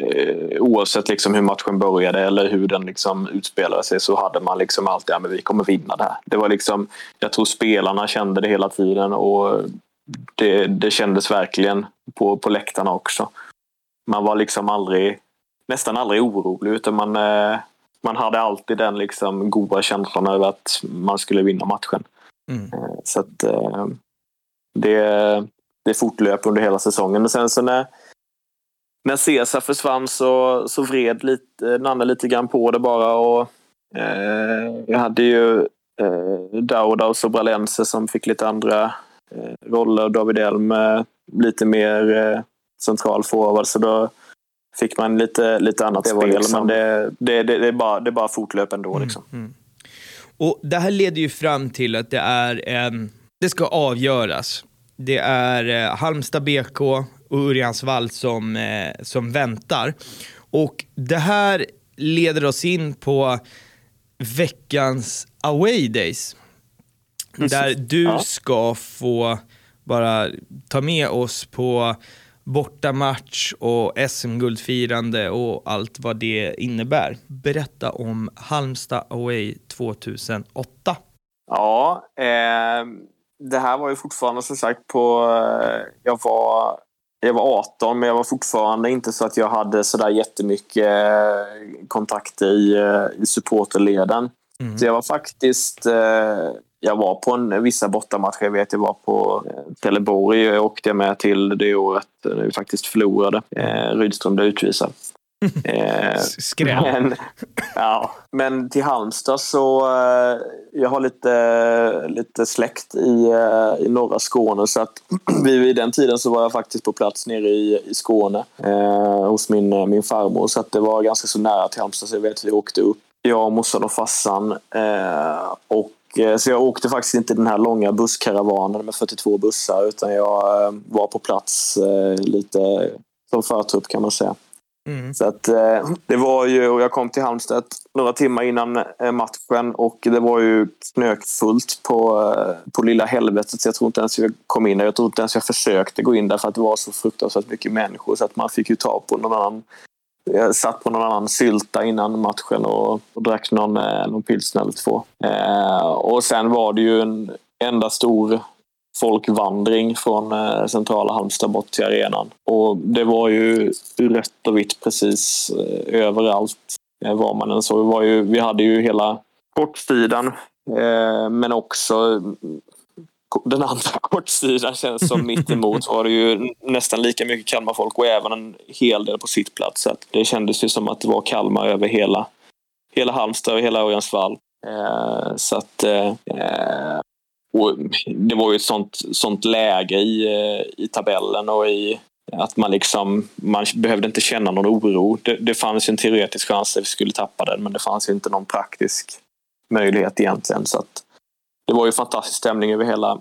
eh, oavsett liksom hur matchen började eller hur den liksom utspelade sig, så hade man liksom alltid, ja vi kommer vinna det här. Det var liksom, jag tror spelarna kände det hela tiden och det, det kändes verkligen på, på läktarna också. Man var liksom aldrig, nästan aldrig orolig, utan man, eh, man hade alltid den liksom goda känslan över att man skulle vinna matchen. Mm. Eh, Så att eh, det, det fortlöp under hela säsongen. Men sen så när, när Cesar försvann så, så vred lite, Nanne lite grann på det bara. Och, eh, jag hade ju eh, Dauda och Sobralense som fick lite andra eh, roller. David Elm eh, lite mer eh, central forward. Så då fick man lite, lite annat Det spel. liksom- Men det, det, det, det, är bara, det är bara fortlöp ändå. Liksom. Mm. Och det här leder ju fram till att det är en, det ska avgöras. Det är eh, Halmstad BK och Örjansvall som, eh, som väntar. Och det här leder oss in på veckans away days. Där du ska få bara ta med oss på bortamatch och SM-guldfirande och allt vad det innebär. Berätta om Halmstad Away 2008. Ja, eh, det här var ju fortfarande som sagt på... Eh, jag, var, jag var 18 men jag var fortfarande inte så att jag hade sådär jättemycket eh, kontakter i, eh, i supporterleden. Mm. Så jag var faktiskt... Eh, jag var på en, vissa bortamatcher. Jag vet jag var på eh, Trelleborg. Jag åkte med till det året när vi faktiskt förlorade. Eh, Rydström blev utvisad. Eh, men, ja, men till Halmstad så... Eh, jag har lite, lite släkt i, eh, i norra Skåne så att vid, den tiden så var jag faktiskt på plats nere i, i Skåne eh, hos min, eh, min farmor så att det var ganska så nära till Halmstad så jag vet att vi åkte upp. Jag, morsan och farsan. Eh, och, eh, så jag åkte faktiskt inte den här långa busskaravanen med 42 bussar utan jag eh, var på plats eh, lite som förtrupp kan man säga. Mm. Så att, eh, det var ju, och jag kom till Halmstad några timmar innan eh, matchen och det var ju knökfullt på, eh, på lilla helvetet så jag tror inte ens jag kom in där. Jag tror inte ens jag försökte gå in där för att det var så fruktansvärt mycket människor så att man fick ju ta på någon annan jag satt på någon annan sylta innan matchen och, och drack någon, eh, någon pilsner eller två. Eh, och sen var det ju en enda stor folkvandring från eh, centrala Halmstad bort till arenan. Och det var ju rött och vitt precis eh, överallt eh, var man än så. Vi, var ju, vi hade ju hela kortsidan eh, men också den andra kortsidan känns som mitt emot var det ju nästan lika mycket Kalmarfolk och även en hel del på sitt plats. Så det kändes ju som att det var Kalmar över hela, hela Halmstad och hela Örjansvall. Eh, så att eh, eh, det var ju ett sånt, sånt läge i, eh, i tabellen och i att man liksom man behövde inte känna någon oro. Det, det fanns ju en teoretisk chans att vi skulle tappa den men det fanns ju inte någon praktisk möjlighet egentligen. Så att det var ju fantastisk stämning över hela,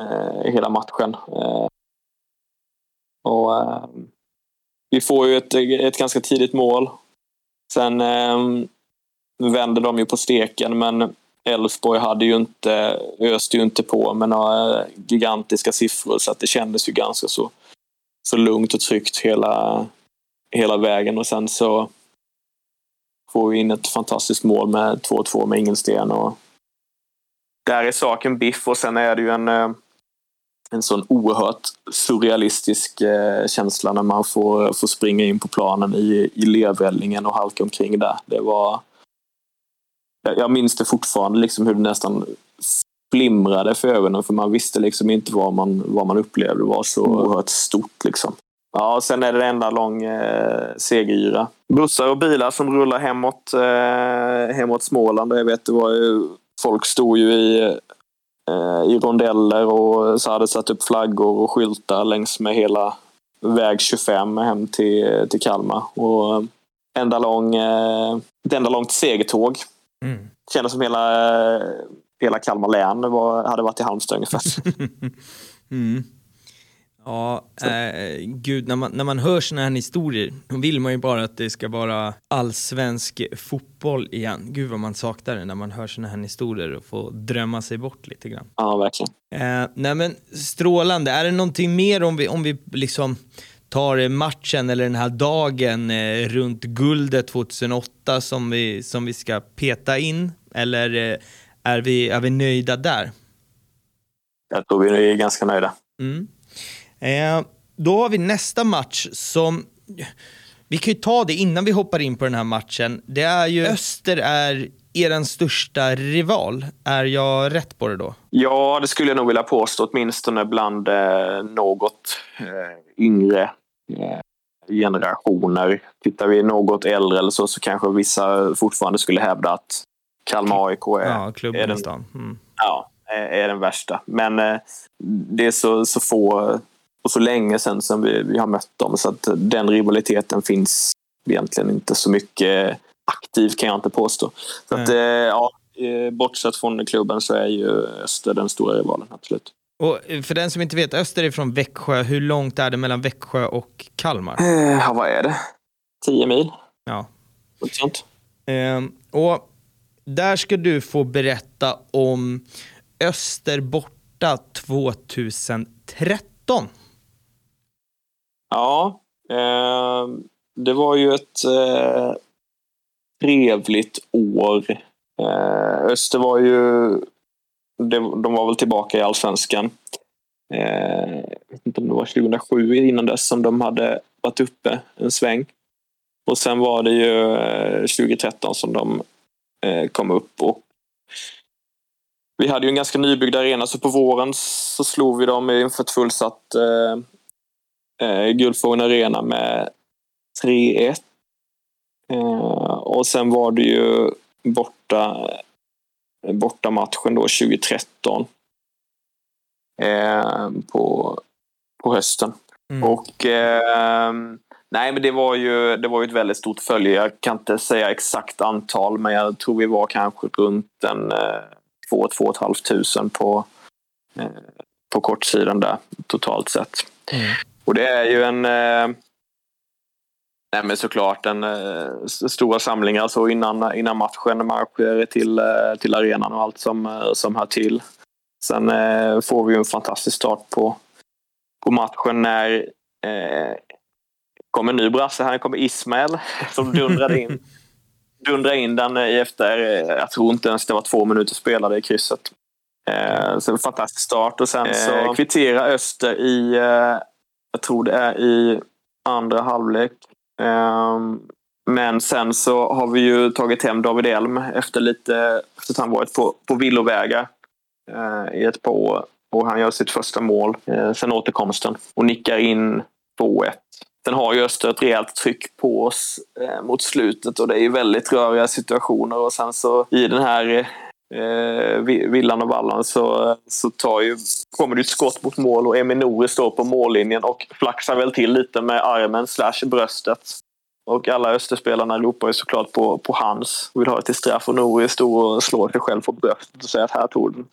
eh, hela matchen. Eh, och eh, Vi får ju ett, ett ganska tidigt mål. Sen eh, vänder de ju på steken men Elfsborg hade ju inte, öste ju inte på med några eh, gigantiska siffror så att det kändes ju ganska så, så lugnt och tryggt hela, hela vägen och sen så får vi in ett fantastiskt mål med 2-2 med Ingelsten och där är saken biff och sen är det ju en, eh, en sån oerhört surrealistisk eh, känsla när man får, får springa in på planen i, i lervällingen och halka omkring där. Det var... Jag minns det fortfarande, liksom hur det nästan flimrade för ögonen för man visste liksom inte vad man, vad man upplevde. Det var så oerhört stort. Liksom. Ja, och sen är det en enda lång eh, segeryra. Bussar och bilar som rullar hemåt, eh, hemåt Småland. Jag vet, det var ju, folk stod ju i, eh, i rondeller och så hade satt upp flaggor och skyltar längs med hela väg 25 hem till, till Kalmar. Och enda lång, eh, ett enda långt segertåg Mm. Kändes som hela, hela Kalmar län var, hade varit i Halmstad ungefär. Mm. Ja, eh, gud, när man, när man hör såna här historier, då vill man ju bara att det ska vara allsvensk fotboll igen. Gud vad man saknar det när man hör såna här historier och får drömma sig bort lite grann. ja, verkligen. Eh, nej men strålande, är det någonting mer om vi, om vi liksom tar matchen eller den här dagen eh, runt guldet 2008 som vi, som vi ska peta in? Eller eh, är, vi, är vi nöjda där? Jag tror vi är ganska nöjda. Mm. Eh, då har vi nästa match som, vi kan ju ta det innan vi hoppar in på den här matchen. Det är ju, Öster är er största rival. Är jag rätt på det då? Ja, det skulle jag nog vilja påstå, åtminstone bland eh, något eh, yngre eh, generationer. Tittar vi något äldre eller så, så kanske vissa fortfarande skulle hävda att Kalmar AIK är, Ja, klubben är den. Mm. ja, är, är den värsta. Men eh, det är så, så få och så länge sedan som vi, vi har mött dem så att den rivaliteten finns egentligen inte så mycket aktiv kan jag inte påstå. Så att, eh, ja, eh, bortsett från klubben så är ju Öster den stora rivalen, absolut. Och eh, för den som inte vet, Öster är från Växjö. Hur långt är det mellan Växjö och Kalmar? Ja, vad är det? 10 mil? Ja. Något sånt. Ehm, och där ska du få berätta om Öster borta 2013. Ja, eh, det var ju ett eh, trevligt år. Eh, Öster var ju... Det, de var väl tillbaka i allsvenskan. Eh, jag vet inte om det var 2007 innan dess som de hade varit uppe en sväng. Och sen var det ju eh, 2013 som de eh, kom upp. Och vi hade ju en ganska nybyggd arena så på våren så slog vi dem inför ett fullsatt eh, eh, Guldfågeln Arena med 3-1. Eh, och sen var det ju borta, borta matchen då 2013 eh, på, på hösten. Mm. Och eh, nej, men det var ju det var ju ett väldigt stort följe. Jag kan inte säga exakt antal, men jag tror vi var kanske runt en eh, 2 2 500 på eh, på kortsidan där totalt sett. Mm. Och det är ju en eh, Nej men såklart en eh, stora samlingar. Så innan, innan matchen, marscher till, eh, till arenan och allt som, eh, som hör till. Sen eh, får vi ju en fantastisk start på, på matchen när eh, kommer en ny brasse här, kommer Ismael som dundrade in, dundrade in den i efter, eh, jag tror inte ens det var två minuter spelade i krysset. Eh, så en fantastisk start. Och sen så kvitterar Öster i, eh, jag tror det är i andra halvlek. Ehm, men sen så har vi ju tagit hem David Elm efter lite, efter att han varit på, på villovägar eh, i ett par år. Och han gör sitt första mål eh, sen återkomsten och nickar in 2-1. Sen har ju Öster ett rejält tryck på oss eh, mot slutet och det är ju väldigt röriga situationer och sen så i den här eh, vi- villan och vallan så, så tar ju, kommer det ett skott mot mål och Emil Nouri står på mållinjen och flaxar väl till lite med armen slash bröstet. Och alla Österspelarna ropar ju såklart på, på hans och vill ha det till straff och Nouri står och slår sig själv på bröstet och säger att här tog den.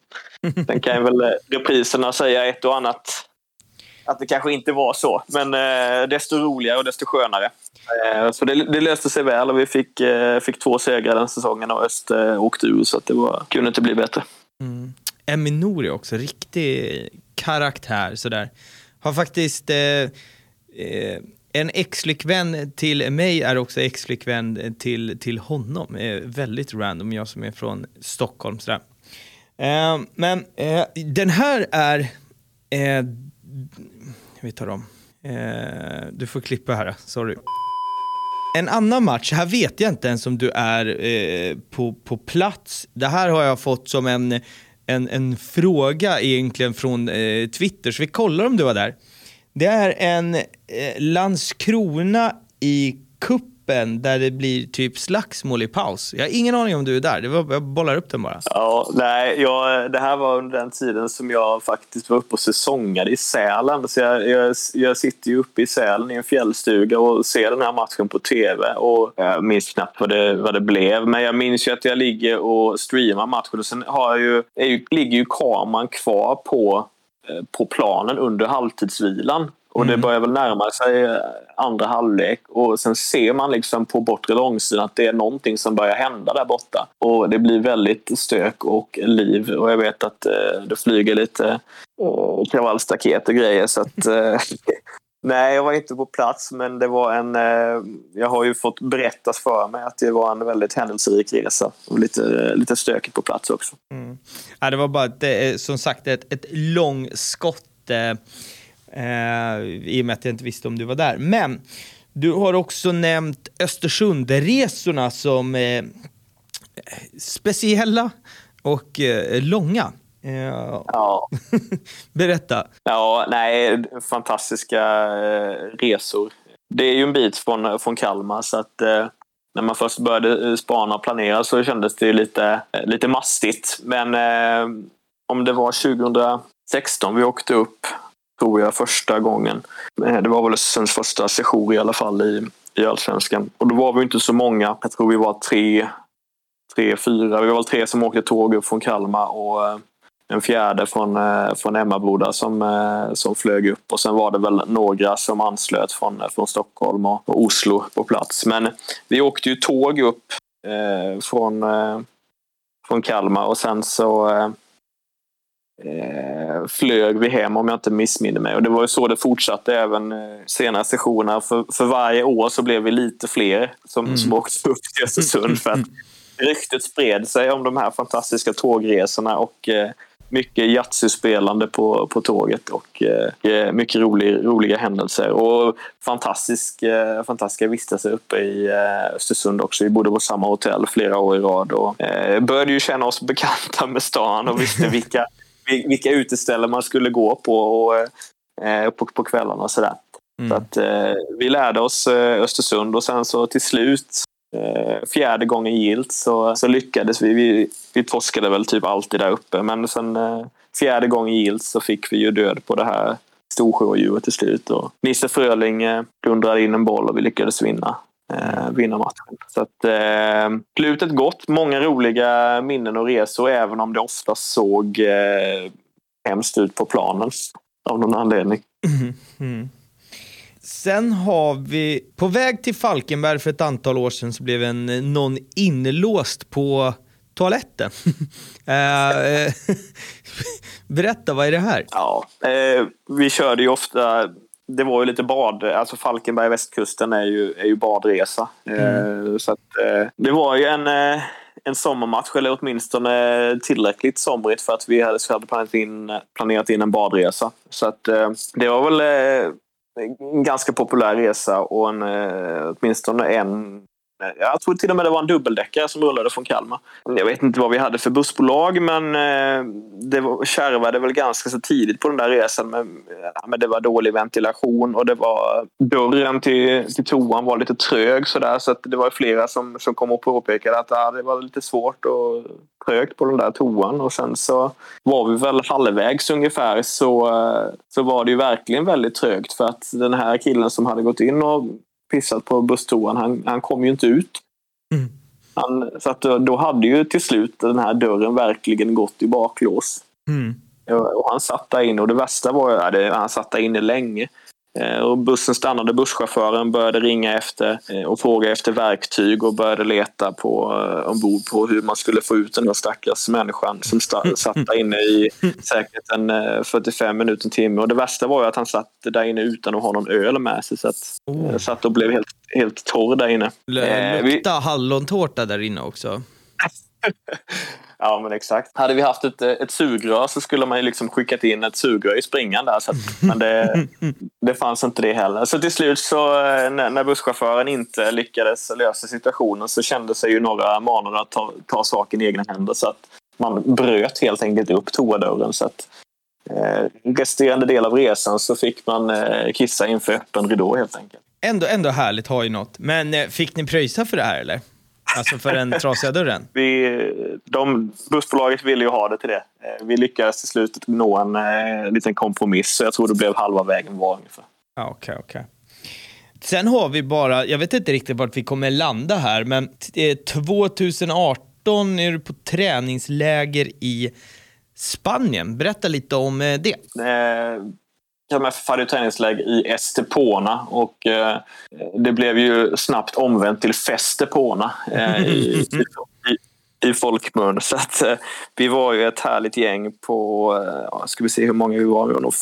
Sen kan ju väl repriserna säga ett och annat att det kanske inte var så. Men eh, desto roligare och desto skönare. Eh, så det, det löste sig väl och vi fick, eh, fick två segrar den säsongen och Öster åkte ur så att det var, kunde inte bli bättre. Mm. Eminori också, riktig karaktär sådär. Har faktiskt eh, eh, en ex-flickvän till mig är också ex-flickvän till, till honom. Eh, väldigt random, jag som är från Stockholm. Sådär. Eh, men eh, den här är, eh, vi tar om. Eh, du får klippa här, sorry. En annan match, här vet jag inte ens om du är eh, på, på plats. Det här har jag fått som en, en, en fråga egentligen från eh, Twitter, så vi kollar om du var där. Det är en eh, Landskrona i kupp kuppen där det blir typ slagsmål i paus. Jag har ingen aning om du är där. Det var, jag bollar upp den bara. Ja, nej, jag, det här var under den tiden som jag faktiskt var uppe och säsongade i Sälen. Så jag, jag, jag sitter ju uppe i Sälen i en fjällstuga och ser den här matchen på tv. Och jag minns knappt vad det, vad det blev, men jag minns ju att jag ligger och streamar matchen. Och sen har jag ju, jag ligger ju kameran kvar på, eh, på planen under halvtidsvilan. Och det börjar väl närma sig eh, andra halvlek. Och sen ser man liksom på bortre långsidan att det är någonting som börjar hända där borta. Och det blir väldigt stök och liv. Och jag vet att eh, det flyger lite eh, kravallstaket och grejer. Så att eh, Nej, jag var inte på plats. Men det var en... Eh, jag har ju fått berättas för mig att det var en väldigt händelserik resa. Och lite, lite stökigt på plats också. Ja, det var bara det är, som sagt ett, ett långskott eh, eh, i och med att jag inte visste om du var där. Men du har också nämnt Östersundresorna som eh, speciella och eh, långa. Eh, Ja, berätta. Ja, nej, fantastiska eh, resor. Det är ju en bit från, från Kalmar så att eh, när man först började spana och planera så kändes det lite, lite mastigt. Men eh, om det var 2016 vi åkte upp, tror jag, första gången. Eh, det var väl Östersunds första session i alla fall i, i Allsvenskan. Och då var vi inte så många. Jag tror vi var tre, tre, fyra. Vi var väl tre som åkte tåg upp från Kalmar och eh, en fjärde från, eh, från Emmaboda som, som flög upp och sen var det väl några som anslöt från, från Stockholm och, och Oslo på plats. Men vi åkte ju tåg upp eh, från, eh, från Kalmar och sen så eh, eh, flög vi hem om jag inte missminner mig. Och det var ju så det fortsatte även eh, senare sessioner. För, för varje år så blev vi lite fler som, som åkte upp till Östersund för att ryktet spred sig om de här fantastiska tågresorna och eh, mycket Yatzy-spelande på, på tåget och eh, mycket rolig, roliga händelser. Och fantastisk, eh, fantastiska vistelser uppe i eh, Östersund också. Vi bodde på samma hotell flera år i rad och eh, började ju känna oss bekanta med stan och visste vilka, vil- vilka uteställen man skulle gå på och, eh, på, på kvällarna och sådär. Så att, eh, vi lärde oss eh, Östersund och sen så till slut fjärde gången gilt så, så lyckades vi. vi. Vi torskade väl typ alltid där uppe men sen fjärde gången gilt så fick vi ju död på det här storsjöodjuret till slut. Och Nisse Fröling dundrade in en boll och vi lyckades vinna. Eh, vinna matchen. Så att, eh, slutet gott. Många roliga minnen och resor även om det ofta såg eh, hemskt ut på planen av någon anledning. Sen har vi, på väg till Falkenberg för ett antal år sedan så blev en, någon inlåst på toaletten. Eh, Berätta, vad är det här? Ja, eh, vi körde ju ofta det var ju lite bad, alltså Falkenberg västkusten är ju, är ju badresa. Eh, så att, eh, det var ju en, eh, en sommarmatch, eller åtminstone tillräckligt somrigt för att vi hade, hade planerat, in, planerat in en badresa. Så att, det var väl en ganska populär resa och en, åtminstone en Eh, jag tror till och med det var en dubbeldäckare som rullade från Kalmar. Jag vet inte vad vi hade för bussbolag men eh, det var, kärvade väl ganska så tidigt på den där resan. Men, eh, ja, men det var dålig ventilation och det var dörren till, till toan var lite trög sådär. Så att det var flera som, som kom och påpekade att ja, det var lite svårt och trögt på den där toan. Och sen så var vi väl halvvägs ungefär så, så var det ju verkligen väldigt trögt för att den här killen som hade gått in och pissat på busstoan. Han, han kom ju inte ut. Mm. Han, så att då, då hade ju till slut den här dörren verkligen gått i baklås. Mm. Och han satt där inne och det värsta var att han satt där inne länge. Eh, Och bussen stannade, busschauffören började ringa efter eh, och fråga efter verktyg och började leta på, eh, ombord på hur man skulle få ut den där stackars människan som sta- satt där inne i säkert en eh, 45 minuter, en timme. Och det värsta var ju att han satt där inne utan att ha någon öl med sig. Så att, Oh. eh, satt och blev helt, helt torr där inne. Eh, vi- Lukta hallontårta där inne också. Ja, men exakt. Hade vi haft ett, ett sugrör så skulle man ju liksom skickat in ett sugrör i springan där. Så att, men det, det fanns inte det heller. Så till slut så eh, när, när busschauffören inte lyckades lösa situationen så kände sig ju några manade att ta, ta saken i egna händer. Så att man bröt helt enkelt upp toadörren. Så att, eh, resterande del av resan så fick man eh, kissa inför öppen ridå helt enkelt. Ändå, ändå härligt, har ju något. Men eh, fick ni pröjsa för det här eller? Alltså för den trasiga dörren? Vi, de, bussbolaget ville ju ha det till det. Eh, Vi lyckades till slut nå en eh, liten kompromiss så jag tror det blev halva vägen var ungefär. Ja, okej, okej. Sen har vi bara, jag vet inte riktigt vart vi kommer landa här, men eh, 2018 är du på träningsläger i Spanien. Berätta lite om eh, det. Eh, Kalmar FF hade träningsläger i Estepona och eh, det blev ju snabbt omvänt till Festepona eh, i, i, i folkmun. Så att, eh, vi var ju ett härligt gäng på, eh, ska vi se hur många vi var, vi var nog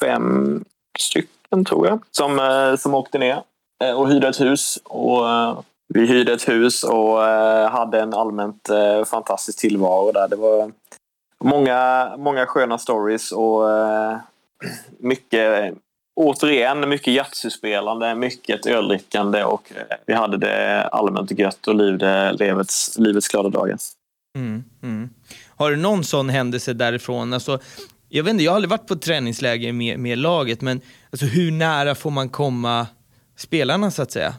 fem stycken tror jag, som, eh, som åkte ner eh, och hyrde ett hus. Och, eh, vi hyrde ett hus och hade en allmänt fantastisk tillvaro där. Det var många, många sköna stories och mycket, återigen, mycket Yatzy-spelande, mycket öldrickande och eh, vi hade det allmänt gött och levde livets, livets glada dagar. Mm, mm. Har du någon sån händelse därifrån? Alltså, jag vet inte, jag har aldrig varit på träningsläger med, med laget, men alltså, hur nära får man komma spelarna så att säga?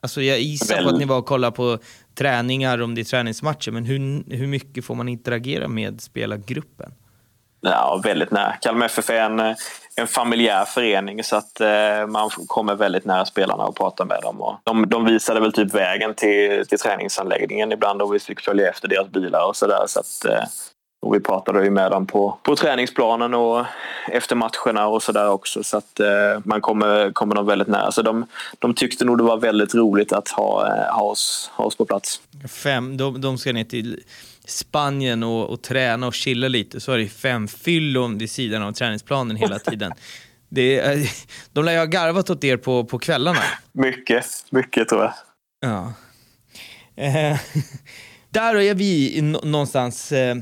Alltså, jag gissar på Väl- att ni var och kollade på träningar om det är träningsmatcher, men hur, hur mycket får man interagera med spelargruppen? Ja, väldigt nära. Kalmar FF är en, en familjär förening så att eh, man kommer väldigt nära spelarna och pratar med dem. Och de, de visade väl typ vägen till, till träningsanläggningen ibland och vi fick följa efter deras bilar och sådär. Så att, eh, och vi pratade ju med dem på, på träningsplanen och efter matcherna och sådär också. Så att eh, man kommer, kommer dem väldigt nära. Så de, de tyckte nog det var väldigt roligt att ha, eh, ha, oss, ha oss på plats. Fem, de, de ska ner till Spanien och, och träna och chilla lite, så är det fem fyllon vid sidan av träningsplanen hela tiden. Det de lär ju ha garvat åt er på, på kvällarna. Mycket, mycket tror jag. Ja. Eh, där är vi någonstans eh,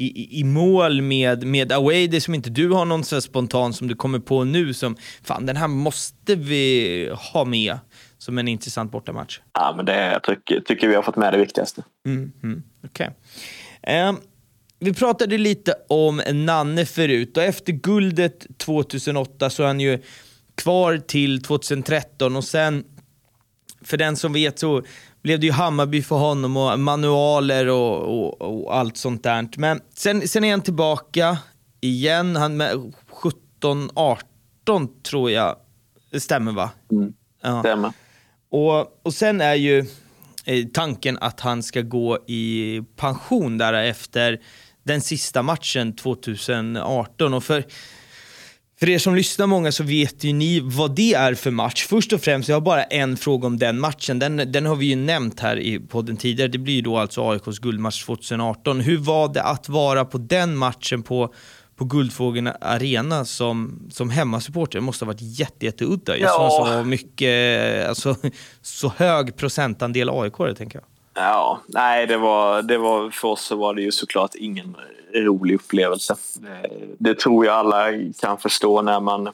i, i, mål med, med Away, det som inte du har någon så spontan som du kommer på nu som, fan den här måste vi ha med som en intressant bortamatch. Ja, men det, tycker, tycker vi har fått med det viktigaste. Mm, mm, okej. Ehm, vi pratade lite om Nanne förut och efter guldet 2008 så är han ju kvar till 2013 och sen, för den som vet så blev det ju Hammarby för honom och manualer och, och, och allt sånt där. Men sen, sen är han tillbaka igen, han med 17, 18 tror jag, det stämmer va? Mm. Ja. Stämmer. Och, och sen är ju eh, tanken att han ska gå i pension där efter den sista matchen 2018. Och för, för er som lyssnar många så vet ju ni vad det är för match. Först och främst, jag har bara en fråga om den matchen. Den, den har vi ju nämnt här i podden tidigare. Det blir ju då alltså AIKs guldmatch 2018. Hur var det att vara på den matchen på på Guldfågeln Arena som, som hemmasupporter Det måste ha varit jätte, jätteudda. Just Ja. ja. så mycket, alltså, så hög procentandel aik tänker jag. Ja, nej, det var, det var, för oss så var det ju såklart ingen rolig upplevelse. Det, det tror jag alla kan förstå när man,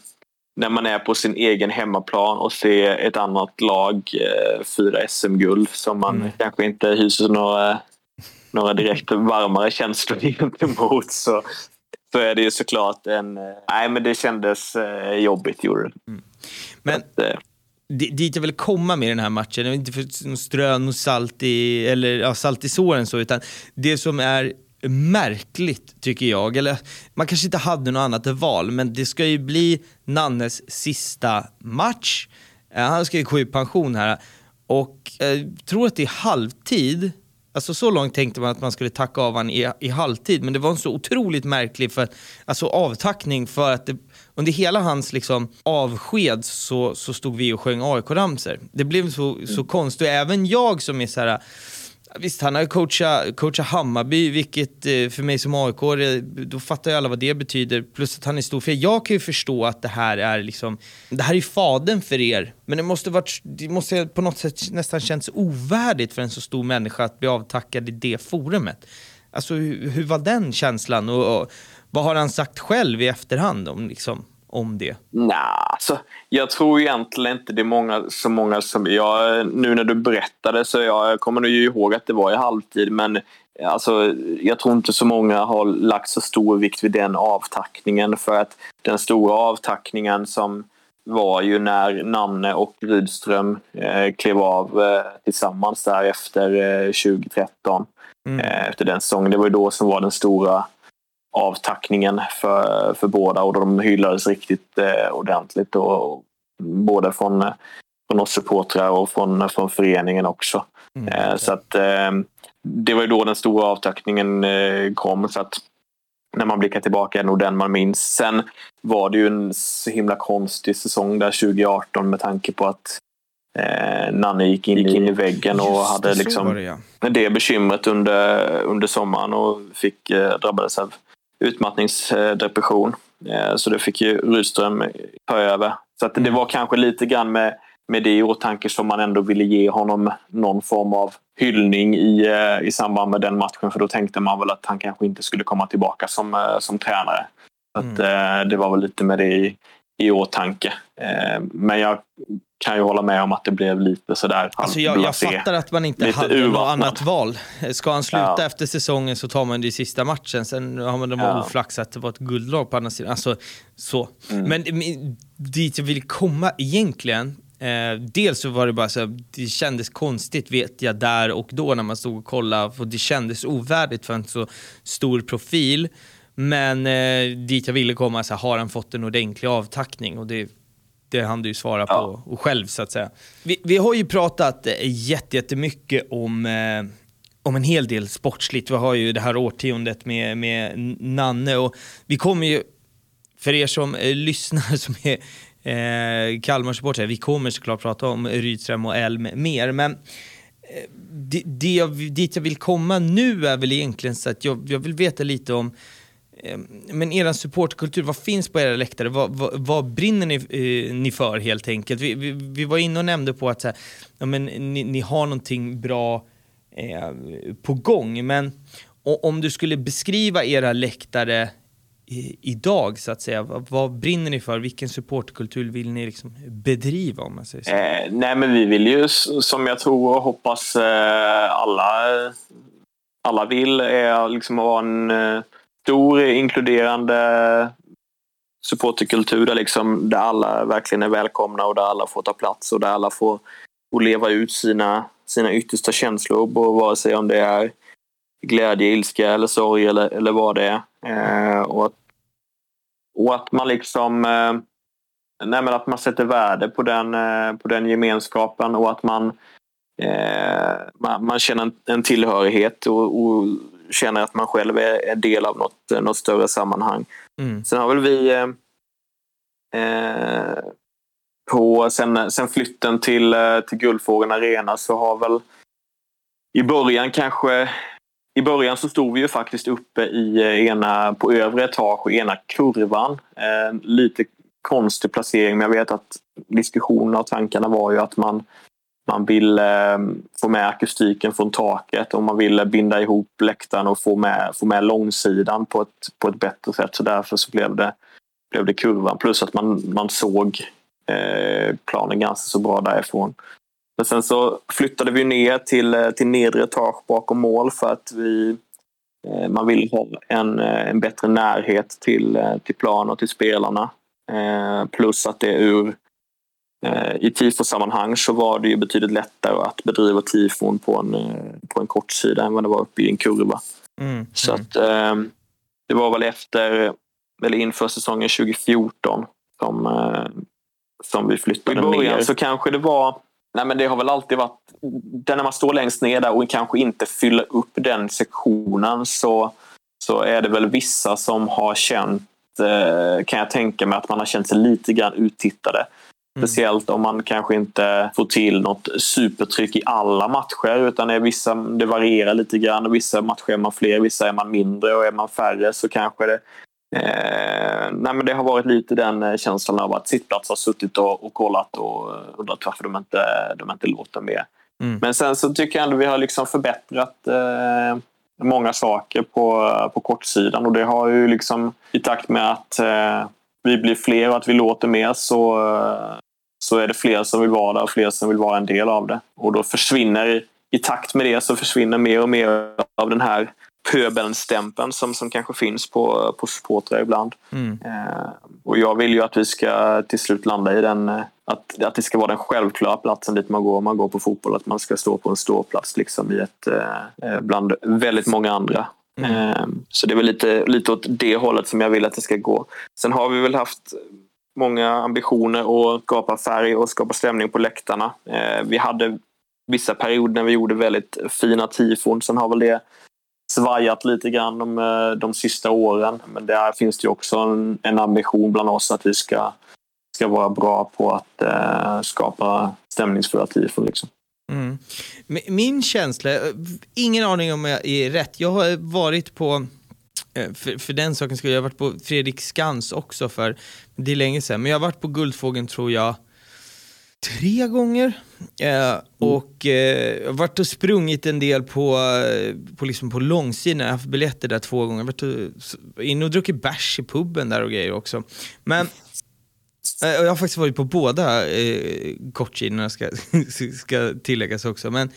när man är på sin egen hemmaplan och ser ett annat lag eh, fira SM-guld som man Mm. kanske inte hyser några, några direkt varmare känslor gentemot. Så, så är det ju såklart en... eh, Nej, men det kändes eh, jobbigt, gjorde det. Men Att, eh, dit jag vill komma med den här matchen, det inte för att strö något salt i, eller, ja, salt i såren så, utan det som är märkligt tycker jag, eller man kanske inte hade något annat val, men det ska ju bli Nannes sista match. Eh, han ska ju gå i pension här och jag tror att det är halvtid, Alltså så långt tänkte man att man skulle tacka av honom i, i halvtid, men det var en så otroligt märklig för, alltså avtackning för att det, under hela hans liksom, avsked så, så stod vi och sjöng AIK-ramsor. Det blev så, så konstigt, och även jag som är så här Visst, han har coachat, coachat Hammarby, vilket eh, för mig som aik då fattar ju alla vad det betyder. Plus att han är stor. För jag kan ju förstå att det här är liksom, det här är faden för er. Men det måste, varit, det måste på något sätt nästan känts ovärdigt för en så stor människa att bli avtackad i det forumet. Alltså hur, hur var den känslan och, och vad har han sagt själv i efterhand om, liksom, om det? Nej, alltså, jag tror egentligen inte det är många, så många som... Jag, nu när du berättade så jag, kommer nog ihåg att det var i halvtid men alltså, jag tror inte så många har lagt så stor vikt vid den avtackningen för att den stora avtackningen som, var ju när Nanne och Rydström eh, klev av eh, tillsammans där efter eh, 2013. Mm. Eh, efter den säsongen. Det var ju då som var den stora avtackningen för, för båda och de hyllades riktigt eh, ordentligt. Och, både från, från oss supportrar och från, från föreningen också. Mm. Eh, så att, eh, det var ju då den stora avtackningen eh, kom. Så att när man blickar tillbaka är nog den man minns. Sen var det ju en så himla konstig säsong där 2018 med tanke på att eh, Nanne gick in, gick in i väggen och Just hade det, liksom det, ja. det bekymret under, under sommaren och fick, eh, drabbades av utmattningsdepression. Eh, så det fick ju Rydström ta över. Så att det Mm. var kanske lite grann med, med det i åtanke som man ändå ville ge honom någon form av hyllning i, eh, i samband med den matchen. För då tänkte man väl att han kanske inte skulle komma tillbaka som, eh, som tränare. Så att, eh, det var väl lite med det i, i åtanke. Men jag kan ju hålla med om att det blev lite sådär. Alltså jag, jag fattar att man inte hade något urvattnat. annat val. Ska han sluta Ja. efter säsongen så tar man det i sista matchen. Sen har man de Ja. oflax att det var ett guldlag på andra sidan. Alltså, så. Mm. Men dit jag vill komma egentligen, eh, dels så var det bara så här, det kändes konstigt vet jag där och då när man stod och kollade, för det kändes ovärdigt för en så stor profil. Men eh, dit jag ville komma, så här, har han fått en ordentlig avtackning? Och det, det hann du ju svara Ja. på och själv så att säga. Vi, vi har ju pratat eh, jätte- jättemycket om, eh, om en hel del sportsligt. Vi har ju det här årtiondet med, med Nanne och vi kommer ju, för er som eh, lyssnar som är eh, Kalmarsupportrar, vi kommer såklart prata om Rydström och Elm mer, men eh, det, det jag, dit jag vill komma nu är väl egentligen så att jag, jag vill veta lite om Eh, men er supportkultur, vad finns på era läktare? Vad, vad, vad brinner ni, eh, ni för helt enkelt? Vi, vi, vi var inne och nämnde på att så här, ja, men ni, ni har någonting bra eh, på gång, men och, om du skulle beskriva era läktare i, idag så att säga, vad, vad brinner ni för? Vilken supportkultur vill ni liksom bedriva om man säger så? Eh, nej, men vi vill ju, som jag tror och hoppas eh, alla, alla vill, är liksom ha en eh, stor inkluderande supporterkultur där, liksom, där alla verkligen är välkomna och där alla får ta plats och där alla får, får leva ut sina, sina yttersta känslor, vare sig om det är glädje, ilska eller sorg eller, eller vad det är. Eh, och, att, och att man liksom eh, Nej, men att man sätter värde på den, eh, på den gemenskapen och att man, eh, man, man känner en, en tillhörighet och, och känner att man själv är, är del av något, något större sammanhang. Mm. Sen har väl vi eh, eh, på, sen, sen flytten till, eh, till Guldfågeln Arena så har väl i början kanske i början så stod vi ju faktiskt uppe i eh, ena, på övre etage i ena kurvan. Eh, lite konstig placering men jag vet att diskussionerna och tankarna var ju att man, man ville eh, få med akustiken från taket och man ville binda ihop läktaren och få med, få med långsidan på ett, på ett bättre sätt. Så därför så blev det, blev det kurvan. Plus att man, man såg eh, planen ganska så bra därifrån. Men sen så flyttade vi ner till, eh, till nedre etage bakom mål för att vi eh, man vill ha en, eh, en bättre närhet till, eh, till plan och till spelarna. Eh, plus att det ur i tifosammanhang så var det ju betydligt lättare att bedriva tifon på en, eh, på en kort sida än vad det var uppe i en kurva. Mm. Så mm. att, eh, det var väl efter, eller inför säsongen 2014 som, eh, som vi flyttade I början ner. så kanske det var, nej men det har väl alltid varit, när man står längst ner där och kanske inte fyller upp den sektionen så, så är det väl vissa som har känt, eh, kan jag tänka mig, att man har känt sig lite grann uttittade. Speciellt om man kanske inte får till något supertryck i alla matcher utan är vissa, det varierar lite grann. Vissa matcher är man fler, vissa är man mindre och är man färre så kanske det Eh, nej men det har varit lite den eh, känslan av att sittplats har suttit och, och kollat och eh, undrat varför de inte, de inte låter mer. Mm. Men sen så tycker jag ändå vi har liksom förbättrat eh, många saker på, på kortsidan och det har ju liksom i takt med att eh, vi blir fler och att vi låter mer så, eh, så är det fler som vill vara där och fler som vill vara en del av det. Och då försvinner, i takt med det så försvinner mer och mer av den här pöbeln-stämpeln som, som kanske finns på, på supportrar ibland. Mm. Eh, och jag vill ju att vi ska till slut landa i den, eh, att, att det ska vara den självklara platsen dit man går om man går på fotboll. Att man ska stå på en ståplats liksom i ett, eh, eh bland väldigt många andra. Mm. Ehm, så det är väl lite, lite åt det hållet som jag vill att det ska gå. Sen har vi väl haft många ambitioner att skapa färg och skapa stämning på läktarna. Ehm, vi hade vissa perioder när vi gjorde väldigt fina tifon. Sen har väl det svajat lite grann de, eh, de sista åren. Men där finns det ju också en, en ambition bland oss att vi ska, ska vara bra på att eh, skapa stämningsfulla tifon. Liksom. Mm. Min känsla, eh, ingen aning om jag är rätt, jag har varit på eh, för, för den saken skulle jag har varit på Fredrik Skans också för, det är länge sedan, men jag har varit på Guldfågeln tror jag tre gånger. Eh, och eh, jag har varit och sprungit en del på, eh, på, liksom på långsidan, jag har haft biljetter där två gånger. Jag har varit in och druckit bärs i puben där och grejer också. Men Eh, jag har faktiskt varit på båda eh, kortsidorna ska, ska tilläggas också. Men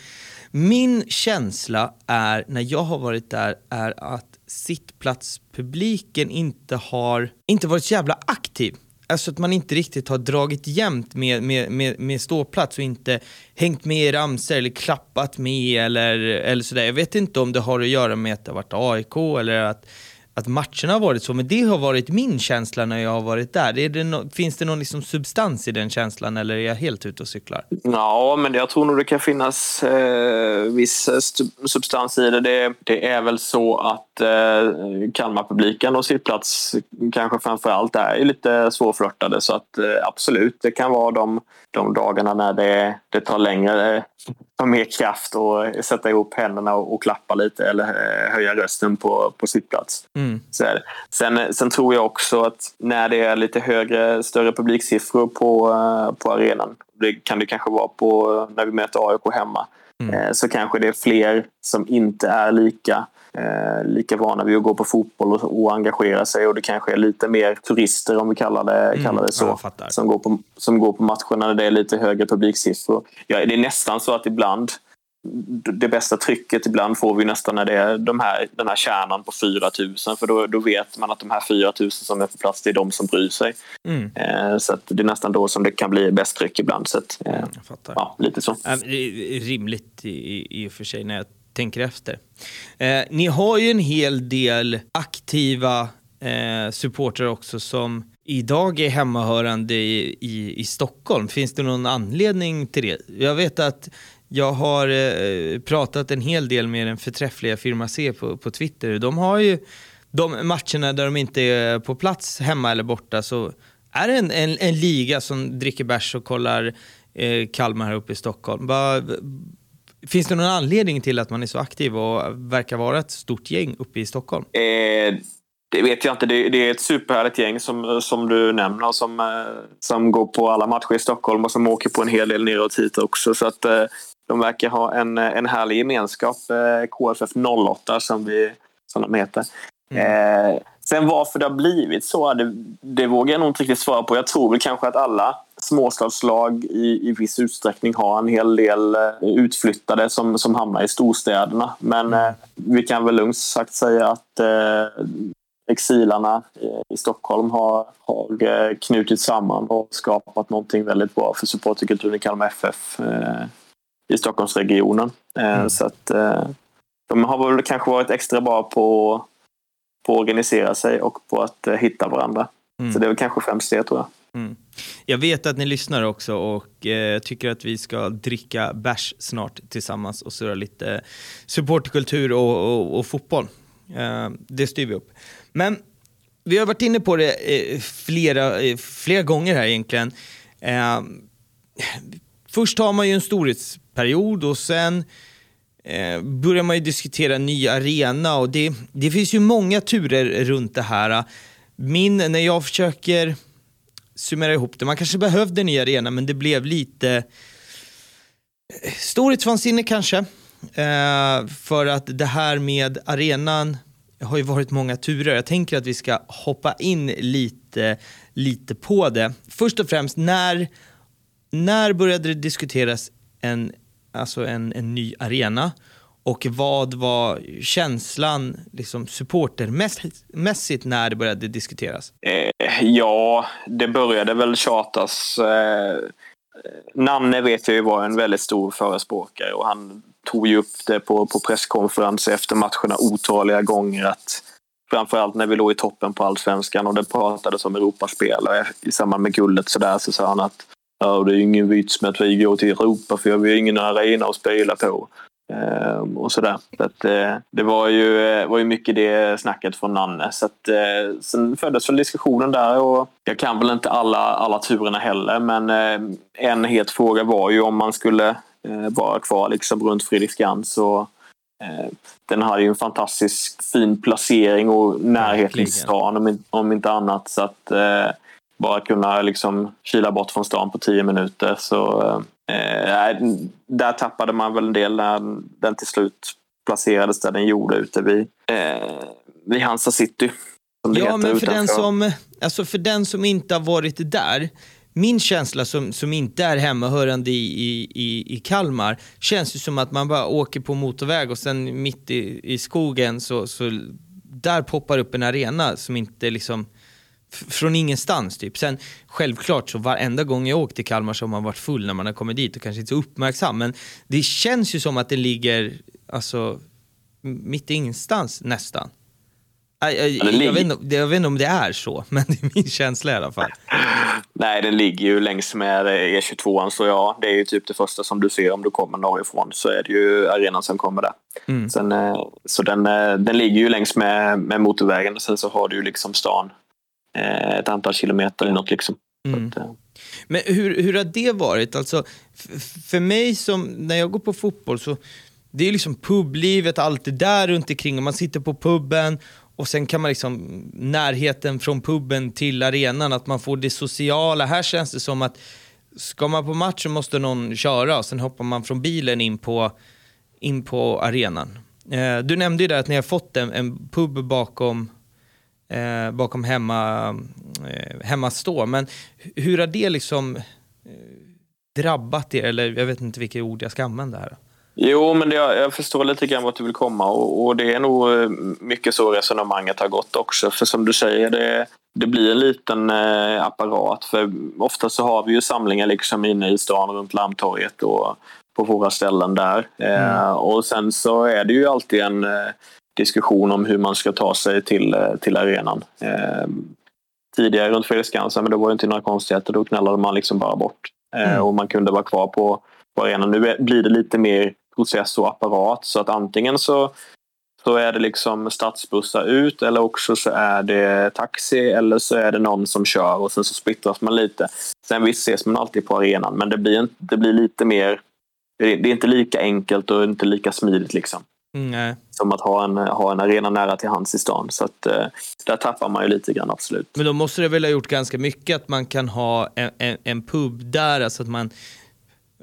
min känsla är, när jag har varit där, är att sittplatspubliken inte har inte varit så jävla aktiv. Alltså att man inte riktigt har dragit jämnt med, med, med, med ståplats och inte hängt med i ramsor eller klappat med eller, eller sådär. Jag vet inte om det har att göra med att det har varit AIK eller att att matcherna har varit så, men det har varit min känsla när jag har varit där. Är det no finns det någon liksom substans i den känslan eller är jag helt ute och cyklar? Ja, men jag tror nog det kan finnas eh, viss eh, substans i det. det. det. är väl så att eh, Kalmarpubliken och sittplats kanske framför allt är lite svårflörtade så att eh, absolut, det kan vara de, de dagarna när det, det tar längre ta mer kraft och sätta ihop händerna och, och klappa lite eller eh, höja rösten på, på sittplats. Mm. Så sen, sen tror jag också att när det är lite högre, större publiksiffror på, eh, på arenan, det kan det kanske vara på när vi möter AIK hemma, mm. Eh, så kanske det är fler som inte är lika eh, lika vana vid att gå på fotboll och, och engagera sig och det kanske är lite mer turister om vi kallar det, mm, kallar det så. Som går, på, som går på matcherna när det är lite högre publiksiffror. Ja, det är nästan så att ibland det bästa trycket ibland får vi nästan när det är de här, den här kärnan på 4 000 för då, då vet man att de här 4 000 som är på plats det är de som bryr sig. Mm. Eh, så det är nästan då som det kan bli bäst tryck ibland. Så att, eh, ja, lite så. Rimligt i, i och för sig när jag tänker efter. Eh, ni har ju en hel del aktiva eh, supportrar också som idag är hemmahörande i, i, i Stockholm. Finns det någon anledning till det? Jag vet att jag har eh, pratat en hel del med den förträffliga Firma C på, på Twitter. De har ju de matcherna där de inte är på plats hemma eller borta så är det en, en, en liga som dricker bärs och kollar eh, Kalmar här uppe i Stockholm. Bara, Finns det någon anledning till att man är så aktiv och verkar vara ett stort gäng uppe i Stockholm? Eh, det vet jag inte. Det, det, är ett superhärligt gäng som, som du nämner som, eh, som går på alla matcher i Stockholm och som åker på en hel del neråt hit också. Så att, eh, de verkar ha en, eh, en härlig gemenskap, eh, KFF 08 som, vi, som de heter. Mm. Eh, sen varför det har blivit så, det, det vågar jag nog inte riktigt svara på. Jag tror väl kanske att alla småstadslag i, i viss utsträckning har en hel del eh, utflyttade som, som hamnar i storstäderna. Men mm. eh, vi kan väl lugnt sagt säga att eh, exilarna i Stockholm har, har eh, knutit samman och skapat någonting väldigt bra för supporterkulturen i Kalmar FF eh, i Stockholmsregionen. Eh, mm. Så att de har väl kanske varit extra bra på, på att organisera sig och på att hitta varandra. Mm. Så det är väl kanske främst det tror jag. Mm. Jag vet att ni lyssnar också och eh, tycker att vi ska dricka bärs snart tillsammans och surra lite supportkultur och, och, och fotboll. Eh, det styr vi upp. Men vi har varit inne på det eh, flera, eh, flera gånger här egentligen. Eh, först har man ju en storhetsperiod och sen eh, börjar man ju diskutera ny arena och det, det finns ju många turer runt det här. Min, när jag försöker summera ihop det. Man kanske behövde en ny arena men det blev lite storhetsvansinne kanske. Eh, för att det här med arenan har ju varit många turer. Jag tänker att vi ska hoppa in lite, lite på det. Först och främst, när, när började det diskuteras en, alltså en, en ny arena? Och vad var känslan liksom supportermässigt när det började diskuteras? Eh, ja, det började väl tjatas. Eh, Nanne vet jag ju var en väldigt stor förespråkare och han tog ju upp det på, på presskonferenser efter matcherna otaliga gånger att framförallt när vi låg i toppen på allsvenskan och det pratades om Europaspelare i samband med guldet så där så sa han att ja, det är ingen vits med att vi går till Europa för vi har ingen arena att spela på. Ehm, och sådär. Så att, eh, det var ju, eh, var ju mycket det snacket från Nanne. Så att, eh, sen föddes väl diskussionen där och jag kan väl inte alla, alla turerna heller men eh, en het fråga var ju om man skulle eh, vara kvar liksom runt Fredriksskans. Och, eh, den har ju en fantastiskt fin placering och närhet till stan om, om inte annat. Så att bara kunna liksom kila bort från stan på tio minuter. Så eh, där tappade man väl en del när den till slut placerades där den gjorde ute vid, eh, vid Hansa City. Ja, heter men för den, som, alltså för den som inte har varit där, min känsla som, som inte är hemmahörande i, i, i, i Kalmar, känns ju som att man bara åker på motorväg och sen mitt i, i skogen så, så där poppar upp en arena som inte liksom från ingenstans typ. Sen självklart så varenda gång jag åkt till Kalmar så har man varit full när man har kommit dit och kanske inte så uppmärksam. Men det känns ju som att det ligger alltså mitt i ingenstans nästan. Jag, jag, det jag, ligger- vet inte, jag vet inte om det är så, men det är min känsla i alla fall. Nej, den ligger ju längs med E22 så ja, det är ju typ det första som du ser om du kommer norrifrån så är det ju arenan som kommer där. Mm. Sen, eh, så den, eh, den ligger ju längs med, med motorvägen och sen så har du ju liksom stan ett antal kilometer inåt liksom. Mm. Att, eh, Men hur, hur har det varit? Alltså, för mig som, när jag går på fotboll så, det är liksom publivet, allt det där runt omkring och man sitter på puben och sen kan man liksom, närheten från puben till arenan, att man får det sociala. Här känns det som att ska man på match så måste någon köra och sen hoppar man från bilen in på, in på arenan. Eh, du nämnde ju där att ni har fått en, en pub bakom eh, bakom hemma, eh, hemmastå. Men hu- hur har det liksom eh, drabbat er? Eller jag vet inte vilka ord jag ska använda här. Jo, men det, jag förstår lite grann vart du vill komma och, och det är nog eh, mycket så resonemanget har gått också. För som du säger, det, det blir en liten eh, apparat. För ofta så har vi ju samlingar liksom inne i stan runt Lammtorget och på våra ställen där. Eh, och sen så är det ju alltid en eh, diskussion om hur man ska ta sig till, eh, till arenan. Eh, tidigare runt Fredriksskans, men det var ju inte några konstigheter. Då knallade man liksom bara bort. Eh, Mm. Och man kunde vara kvar på, på arenan. Nu blir det lite mer process och apparat. Så att antingen så, så är det liksom stadsbussar ut eller också så är det taxi eller så är det någon som kör och sen så splittras man lite. Sen visst ses man alltid på arenan men det blir, det blir lite mer... Det det är inte lika enkelt och inte lika smidigt liksom. Mm, nej. Som att ha en, ha en arena nära till hands i stan. Så att, eh, där tappar man ju lite grann absolut. Men då måste det väl ha gjort ganska mycket att man kan ha en, en, en pub där, alltså att man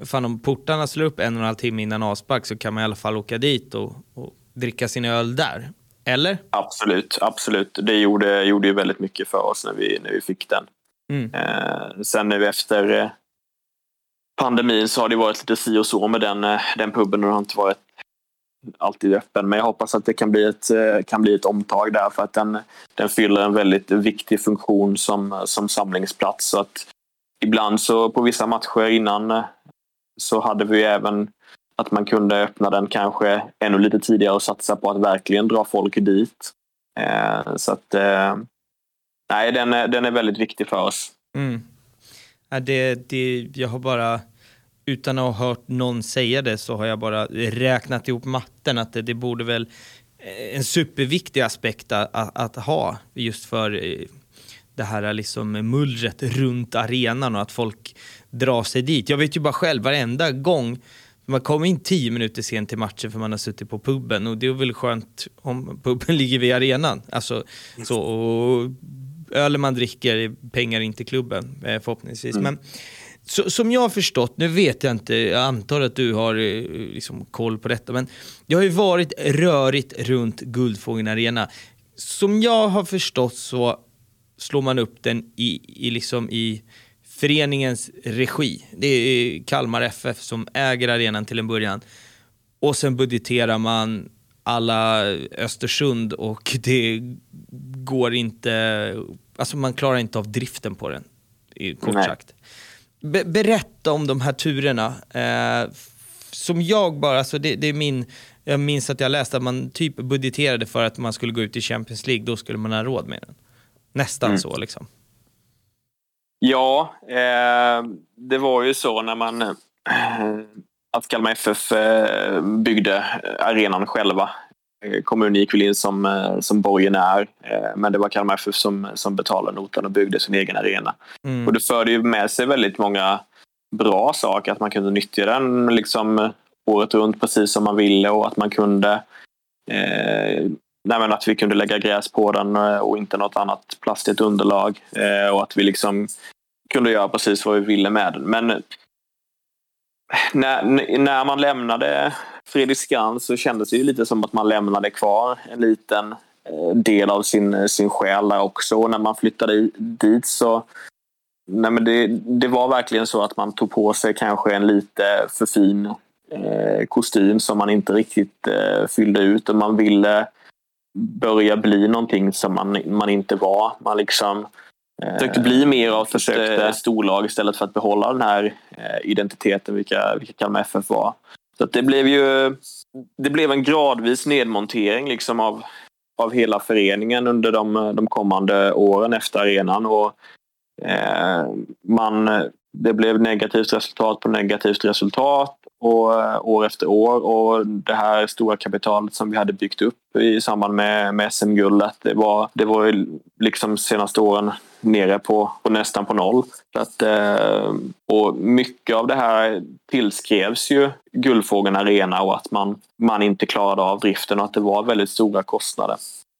Fan om portarna slår upp en och en halv timme innan avspark så kan man i alla fall åka dit och, och dricka sin öl där. Eller? Absolut, absolut. Det gjorde, gjorde ju väldigt mycket för oss när vi, när vi fick den. Mm. Eh, sen nu efter eh, pandemin så har det varit lite si och så med den, eh, den puben och det har inte varit alltid öppen. Men jag hoppas att det kan bli ett, eh, kan bli ett omtag där för att den, den fyller en väldigt viktig funktion som, som samlingsplats. Så att ibland så på vissa matcher innan eh, så hade vi även att man kunde öppna den kanske ännu lite tidigare och satsa på att verkligen dra folk dit. Eh, så att eh, nej, den är, den är väldigt viktig för oss. Mm. Det, det, jag har bara, utan att ha hört någon säga det, så har jag bara räknat ihop matten att det, det borde väl eh, en superviktig aspekt att, att, ha just för eh, det här liksom mullret runt arenan och att folk drar sig dit. Jag vet ju bara själv, varenda gång man kommer in tio minuter sent till matchen för man har suttit på puben och det är väl skönt om puben ligger vid arenan. Alltså, så, och ölen man dricker är pengar in till klubben eh, förhoppningsvis. Men så, som jag har förstått, nu vet jag inte, jag antar att du har eh, liksom, koll på detta, men det har ju varit rörigt runt Guldfågeln Arena. Som jag har förstått så slår man upp den i, i, liksom i föreningens regi. Det är Kalmar FF som äger arenan till en början. och sen budgeterar man alla Östersund och det går inte, alltså man klarar inte av driften på den, kort sagt. Be berätta om de här turerna. Eh, som jag bara, alltså det, det är min, jag minns att jag läste att man typ budgeterade för att man skulle gå ut i Champions League, då skulle man ha råd med den. Nästan Mm. så liksom. Ja, eh, det var ju så när man eh, att Kalmar FF eh, byggde arenan själva. Eh, gick väl in som, eh, som borgenär eh, men det var Kalmar FF som, som betalade notan och byggde sin egen arena. Mm. Och det förde ju med sig väldigt många bra saker. Att man kunde nyttja den liksom året runt precis som man ville och att man kunde eh, nej att vi kunde lägga gräs på den och inte något annat plastigt underlag. Eh, och att vi liksom kunde göra precis vad vi ville med den. Men när, när man lämnade Fredriksskans så kändes det ju lite som att man lämnade kvar en liten eh, del av sin, sin själ där också. Och när man flyttade dit så Nej, men det, det var verkligen så att man tog på sig kanske en lite för fin eh, kostym som man inte riktigt eh, fyllde ut och man ville börja bli någonting som man, man inte var. Man liksom eh, försökte bli mer av ett eh, storlag istället för att behålla den här identiteten vilka, vilka Kalmar FF var. Så att det blev ju det blev en gradvis nedmontering liksom av, av hela föreningen under de, de kommande åren efter arenan. Och Eh, man, det blev negativt resultat på negativt resultat och, eh, år efter år. Och det här stora kapitalet som vi hade byggt upp i samband med, med SM-guldet det var, det var ju liksom senaste åren nere på, på nästan på noll. Så att, eh, och mycket av det här tillskrevs ju Guldfågeln Arena och att man, man inte klarade av driften och att det var väldigt stora kostnader.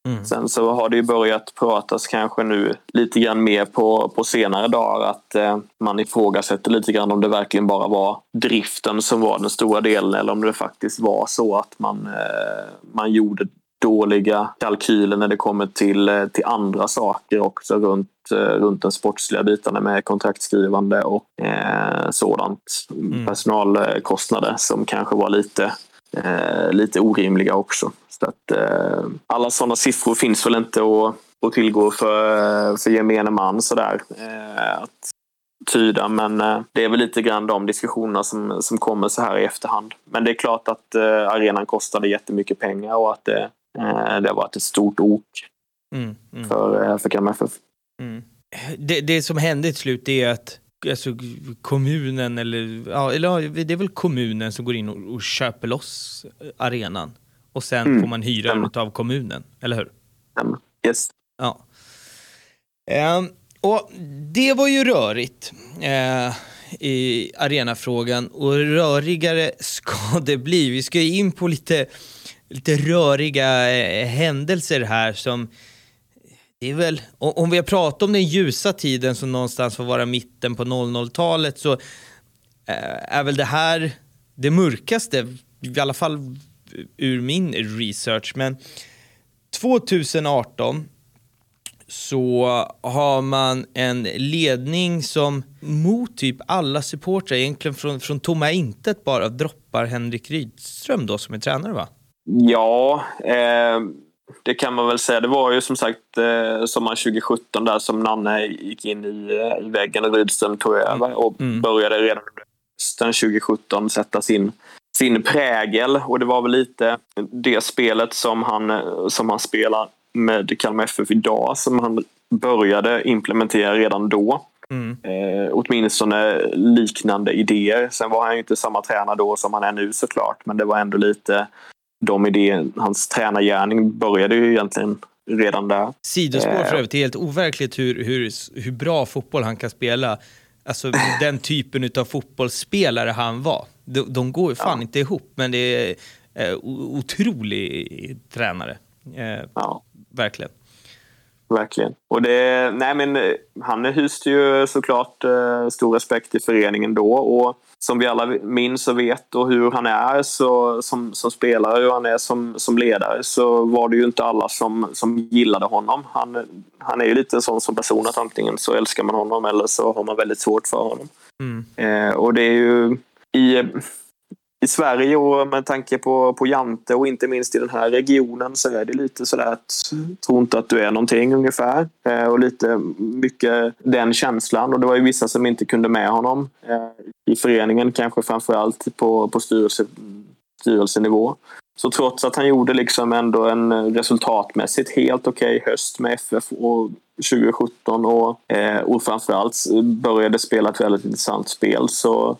Mm. Sen så har det ju börjat pratas kanske nu lite grann mer på, på senare dagar att eh, man ifrågasätter lite grann om det verkligen bara var driften som var den stora delen eller om det faktiskt var så att man, eh, man gjorde dåliga kalkyler när det kommer till, eh, till andra saker också runt, eh, runt den sportsliga bitarna med kontraktskrivande och eh, sådant. Mm. Personalkostnader som kanske var lite eh, lite orimliga också. Så att, eh, alla sådana siffror finns väl inte att, att tillgå för, för gemene man sådär. Eh, att tyda, men eh, det är väl lite grann de diskussionerna som, som kommer så här i efterhand. Men det är klart att eh, arenan kostade jättemycket pengar och att det, det har varit ett stort ok Mm. Mm. för, eh, för FF. Mm. Det, det som hände till slut är att alltså, kommunen, eller, ja, eller det är väl kommunen som går in och, och köper loss arenan. Och sen Mm. får man hyra Stämmer. av kommunen, eller hur? Men, yes. Ja. Ehm, och det var ju rörigt eh, i arenafrågan och rörigare ska det bli. Vi ska ju in på lite, lite röriga eh, händelser här som det är väl, om vi har pratat om den ljusa tiden som någonstans får vara mitten på 00-talet så eh, är väl det här det mörkaste, i alla fall ur min research. Men 2018 så har man en ledning som mot typ alla supportrar, egentligen från, från tomma intet bara droppar Henrik Rydström då som är tränare va? Ja, eh, det kan man väl säga. Det var ju som sagt eh, sommaren 2017 där som Nanne gick in i, eh, i väggen och Rydström tog över och Mm. började redan hösten 2017 sätta sin, sin prägel. Och det var väl lite det spelet som han, eh, som han spelar med Kalmar FF idag som han började implementera redan då. Mm. Eh, åtminstone liknande idéer. Sen var han ju inte samma tränare då som han är nu såklart. Men det var ändå lite de idéer. Hans tränargärning började ju egentligen redan där. Sidospår för Eh. övrigt, det är helt overkligt hur, hur, hur bra fotboll han kan spela. Alltså den typen av fotbollsspelare han var. De, de går ju fan inte ihop, men det är eh, otrolig tränare. Eh, Ja. verkligen. Verkligen. Och det, nej men, eh, han hyste ju såklart eh, stor respekt i föreningen då. Och som vi alla minns och vet och hur han är så, som, som spelare och hur han är som, som ledare så var det ju inte alla som, som gillade honom. Han, han är ju lite en sån som person att antingen så älskar man honom eller så har man väldigt svårt för honom. Mm. Eh, och det är ju i, i Sverige och med tanke på, på Jante och inte minst i den här regionen så är det lite sådär att tro inte att du är någonting ungefär. Eh, och lite mycket den känslan. Och det var ju vissa som inte kunde med honom eh, i föreningen, kanske framförallt på, på styrelse, styrelsenivå. Så trots att han gjorde liksom ändå en resultatmässigt helt okej okay höst med FF och 2017 och, eh, och framförallt började spela ett väldigt intressant spel så,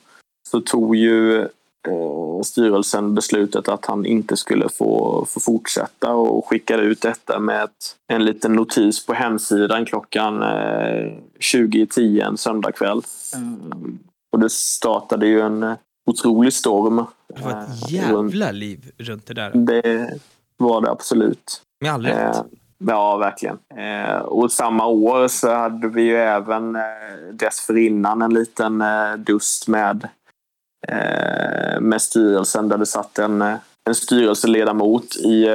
så tog ju eh, styrelsen beslutet att han inte skulle få, få fortsätta och skickade ut detta med ett, en liten notis på hemsidan klockan eh, 20.10 en söndagkväll. Mm. Och det startade ju en otrolig storm. Det var ett eh, jävla liv runt det där. Det var det absolut. Med all rätt. Eh, ja, verkligen. Eh, och samma år så hade vi ju även dessförinnan en liten dust med, med styrelsen där det satt en, en styrelseledamot i,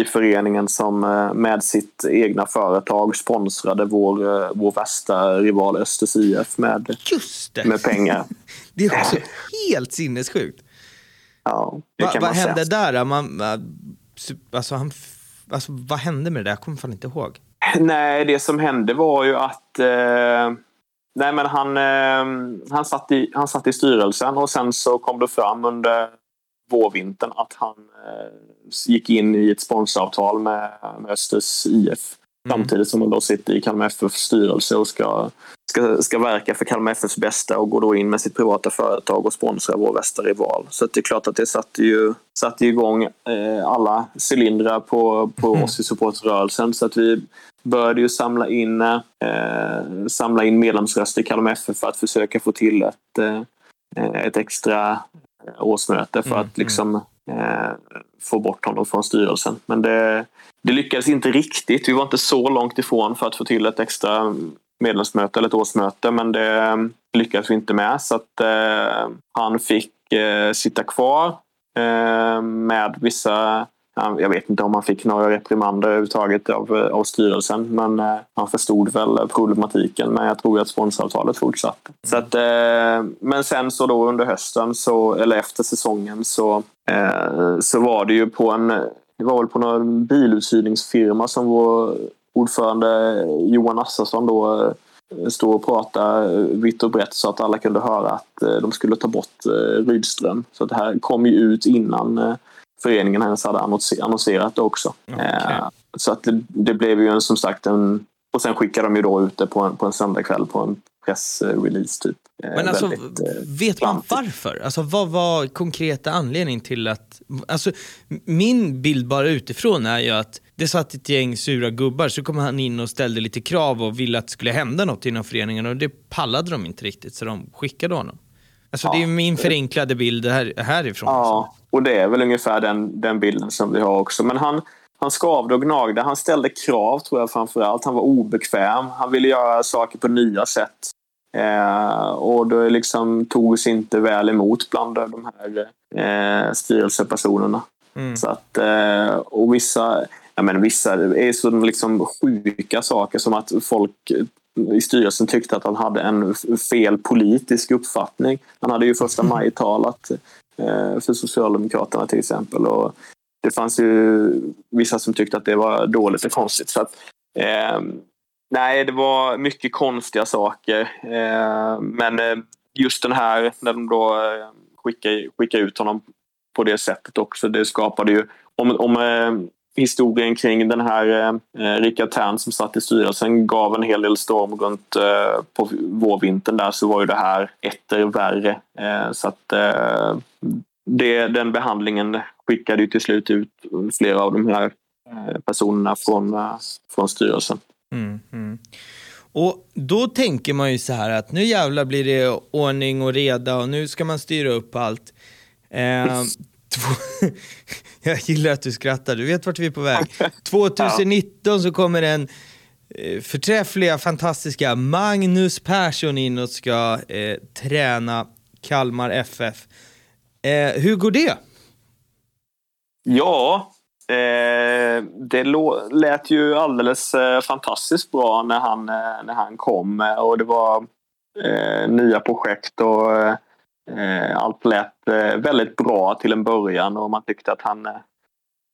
i föreningen som med sitt egna företag sponsrade vår, vår värsta rival Östers IF med, med pengar. Det är också helt sinnessjukt. Ja, Va, vad hände säga. där? Man, alltså, han, alltså, vad hände med det där? Jag kommer fan inte ihåg. Nej, det som hände var ju att eh, nej, men han, eh, han, satt i, han satt i styrelsen och sen så kom det fram under vårvintern att han eh, gick in i ett sponsoravtal med, med Östers IF. Mm. Samtidigt som han då sitter i Kalmar FFs styrelse och ska, ska, ska verka för Kalmar FFs bästa och går då in med sitt privata företag och sponsrar vår värsta rival. Så det är klart att det satte ju, satte igång eh, alla cylindrar på, på mm. oss i supportrörelsen. Så att vi började ju samla in, eh, samla in medlemsröster i Kalmar FF för att försöka få till ett, eh, ett extra årsmöte för mm. att liksom eh, få bort honom från styrelsen. Men det, det lyckades inte riktigt. Vi var inte så långt ifrån för att få till ett extra medlemsmöte eller ett årsmöte men det lyckades vi inte med. Så att eh, han fick eh, sitta kvar eh, med vissa jag vet inte om han fick några reprimander överhuvudtaget av, eh, av styrelsen men eh, han förstod väl eh, problematiken men jag tror att sponsoravtalet fortsatte. Så att, men sen så då under hösten, så, eller efter säsongen, så, så var det ju på en det var väl på någon biluthyrningsfirma som vår ordförande Johan Assarsson då stod och pratade vitt och brett så att alla kunde höra att de skulle ta bort Rydström. Så det här kom ju ut innan föreningen ens hade annonserat också. Okay. Så att det, det, blev ju en, som sagt en... Och sen skickade de ju då ut det på en, på en söndagkväll på en pressrelease typ. Men alltså, Väldigt, vet man varför? Alltså, vad var konkreta anledningen till att... Alltså, min bild bara utifrån är ju att det satt ett gäng sura gubbar, så kom han in och ställde lite krav och ville att det skulle hända något inom föreningen och det pallade de inte riktigt så de skickade honom. Alltså, ja. Det är min förenklade bild här, härifrån. Ja, och det är väl ungefär den, den bilden som vi har också. Men han, han skavde och gnagde. Han ställde krav tror jag framförallt. Han var obekväm. Han ville göra saker på nya sätt. Eh, och det liksom togs inte väl emot bland de här eh, styrelsepersonerna. Mm. Så att, eh, och vissa, jag menar, vissa är så liksom sjuka saker som att folk i styrelsen tyckte att han hade en fel politisk uppfattning. Han hade ju första maj talat eh, för Socialdemokraterna till exempel. Och det fanns ju vissa som tyckte att det var dåligt och konstigt. Så att, eh, Nej, det var mycket konstiga saker. Eh, men eh, just den här, när de då eh, skickade, skickade ut honom på det sättet också, det skapade ju... Om, om historien kring den här eh, Rickard Tern som satt i styrelsen gav en hel del storm runt eh, på vårvintern där så var ju det här etter värre. Eh, så att eh, det, den behandlingen skickade ju till slut ut flera av de här personerna från, från styrelsen. Mm, mm. Och då tänker man ju så här att nu jävlar blir det ordning och reda och nu ska man styra upp allt. Eh, jag gillar att du skrattar, du vet vart vi är på väg. 2019 så kommer den eh, förträffliga, fantastiska Magnus Persson in och ska eh, träna Kalmar FF. Eh, hur går det? Ja, Eh, det lät ju alldeles eh, fantastiskt bra när han, eh, när han kom och det var nya projekt och allt lät eh, väldigt bra till en början och man tyckte att han... Eh,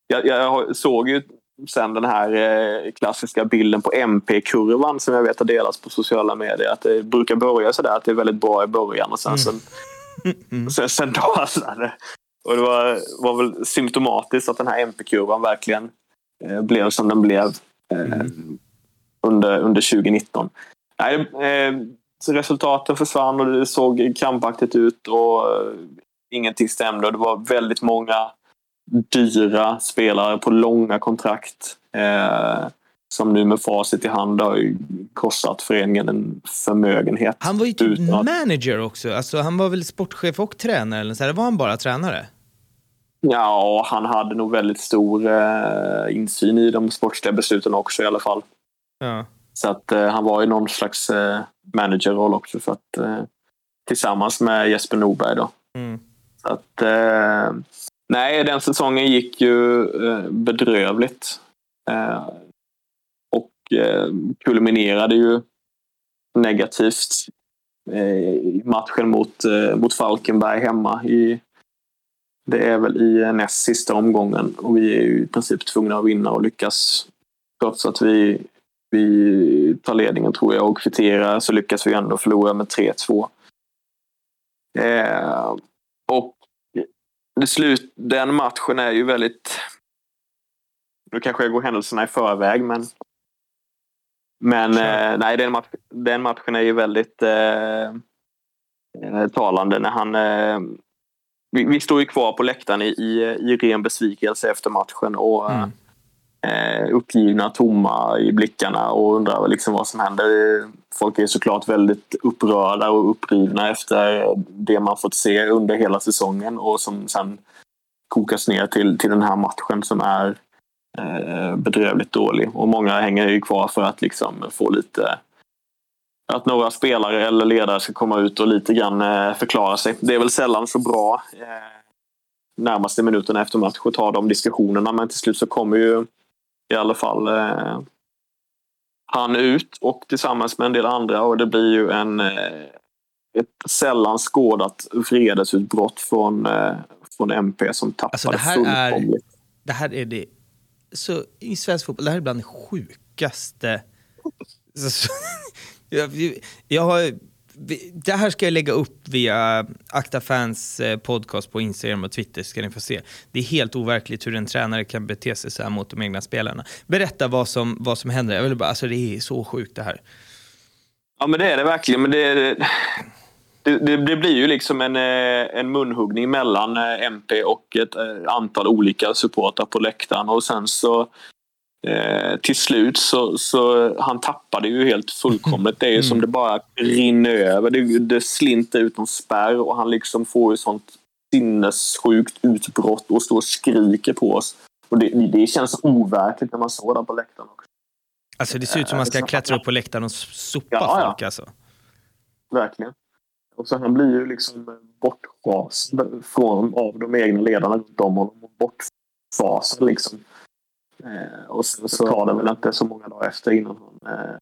jag, jag såg ju sen den här eh, klassiska bilden på MP-kurvan som jag vet har delats på sociala medier. Att det brukar börja sådär att det är väldigt bra i början och sen, sen, Mm. sen, sen dasar det. Och det var, var väl symptomatiskt att den här MP-kurvan verkligen eh, blev som den blev eh, under, under 2019. Nej, eh, resultaten försvann och det såg krampaktigt ut och eh, ingenting stämde. Det var väldigt många dyra spelare på långa kontrakt eh, som nu med facit i hand har kostat föreningen en förmögenhet. Han var ju typ Utan manager också. Alltså, han var väl sportchef och tränare? Eller så här. Var han bara tränare? Ja, han hade nog väldigt stor eh, insyn i de sportsliga besluten också i alla fall. Ja. Så att eh, han var i någon slags eh, managerroll också för att eh, tillsammans med Jesper Norberg då. Mm. Så att eh, nej, den säsongen gick ju eh, bedrövligt. Eh, och kulminerade ju negativt i matchen mot, mot Falkenberg hemma i det är väl i näst sista omgången och vi är ju i princip tvungna att vinna och lyckas. Trots att vi, vi tar ledningen tror jag och kvitterar så lyckas vi ändå förlora med 3-2. Eh, och det slut, den matchen är ju väldigt... Nu kanske jag går händelserna i förväg men... Men eh, nej, den, match, den matchen är ju väldigt eh, eh, talande när han... Eh, vi, vi står ju kvar på läktaren i, i, i ren besvikelse efter matchen och Mm eh, uppgivna, tomma i blickarna och undrar liksom vad som händer. Folk är såklart väldigt upprörda och upprivna efter det man fått se under hela säsongen och som sen kokas ner till, till den här matchen som är eh, bedrövligt dålig. Och många hänger ju kvar för att liksom få lite att några spelare eller ledare ska komma ut och lite grann eh, förklara sig. Det är väl sällan så bra eh, närmaste minuterna efter match att ta de diskussionerna men till slut så kommer ju i alla fall eh, han ut och tillsammans med en del andra och det blir ju en eh, ett sällan skådat vredesutbrott från, eh, från MP som tappade Alltså, det här är- fullkomligt. Det här är det... Så i svensk fotboll, det här är bland det sjukaste... Jag, jag har, det här ska jag lägga upp via Akta Fans eh, podcast på Instagram och Twitter ska ni få se. Det är helt overkligt hur en tränare kan bete sig så här mot de egna spelarna. Berätta vad som, vad som händer. Jag vill bara, alltså det är så sjukt det här. Ja men det är det verkligen. Men det, det, det, det blir ju liksom en, eh, en munhuggning mellan eh, MP och ett antal olika supportrar på läktaren. Och sen så eh, till slut så, så han tappade ju helt fullkomligt. Det är ju som det bara rinner över. Det, det slinter ut någon spärr och han liksom får ju sånt sinnessjukt utbrott och står och skriker på oss. Och det, det känns overkligt när man står där på läktaren också. Alltså det ser ut som man ska klättra upp på läktaren och sopa Ja, ja. folk alltså. Verkligen. Och så han blir ju liksom bortfasad från, av de egna ledarna runt om honom. och Bortfasad liksom. Eh, och sen så tar det väl inte så många dagar efter innan han eh,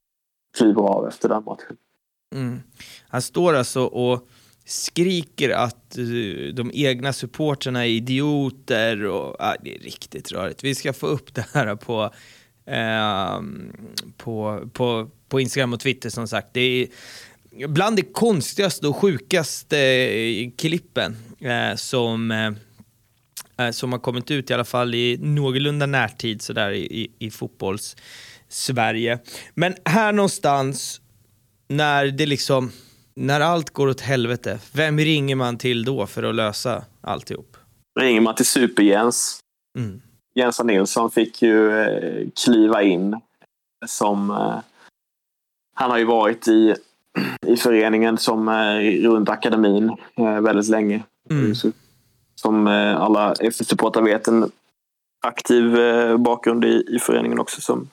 kliver av efter den matchen. Mm. Han står alltså och skriker att eh, de egna supporterna är idioter och ah, det är riktigt rörigt. Vi ska få upp det här på, ehm, på, på, på Instagram och Twitter som sagt. Det är bland det konstigaste och sjukaste eh, klippen eh, som som har kommit ut i alla fall i någorlunda närtid sådär i, i, i fotbolls-Sverige. Men här någonstans när det liksom, när allt går åt helvete, vem ringer man till då för att lösa alltihop? Ringer man till Super-Jens. Mm. Jensa Nilsson fick ju eh, kliva in som... Eh, han har ju varit i, i föreningen som eh, runt akademin eh, väldigt länge. Mm. Så- Som eh, alla FC-supportrar vet en aktiv eh, bakgrund i, i föreningen också som,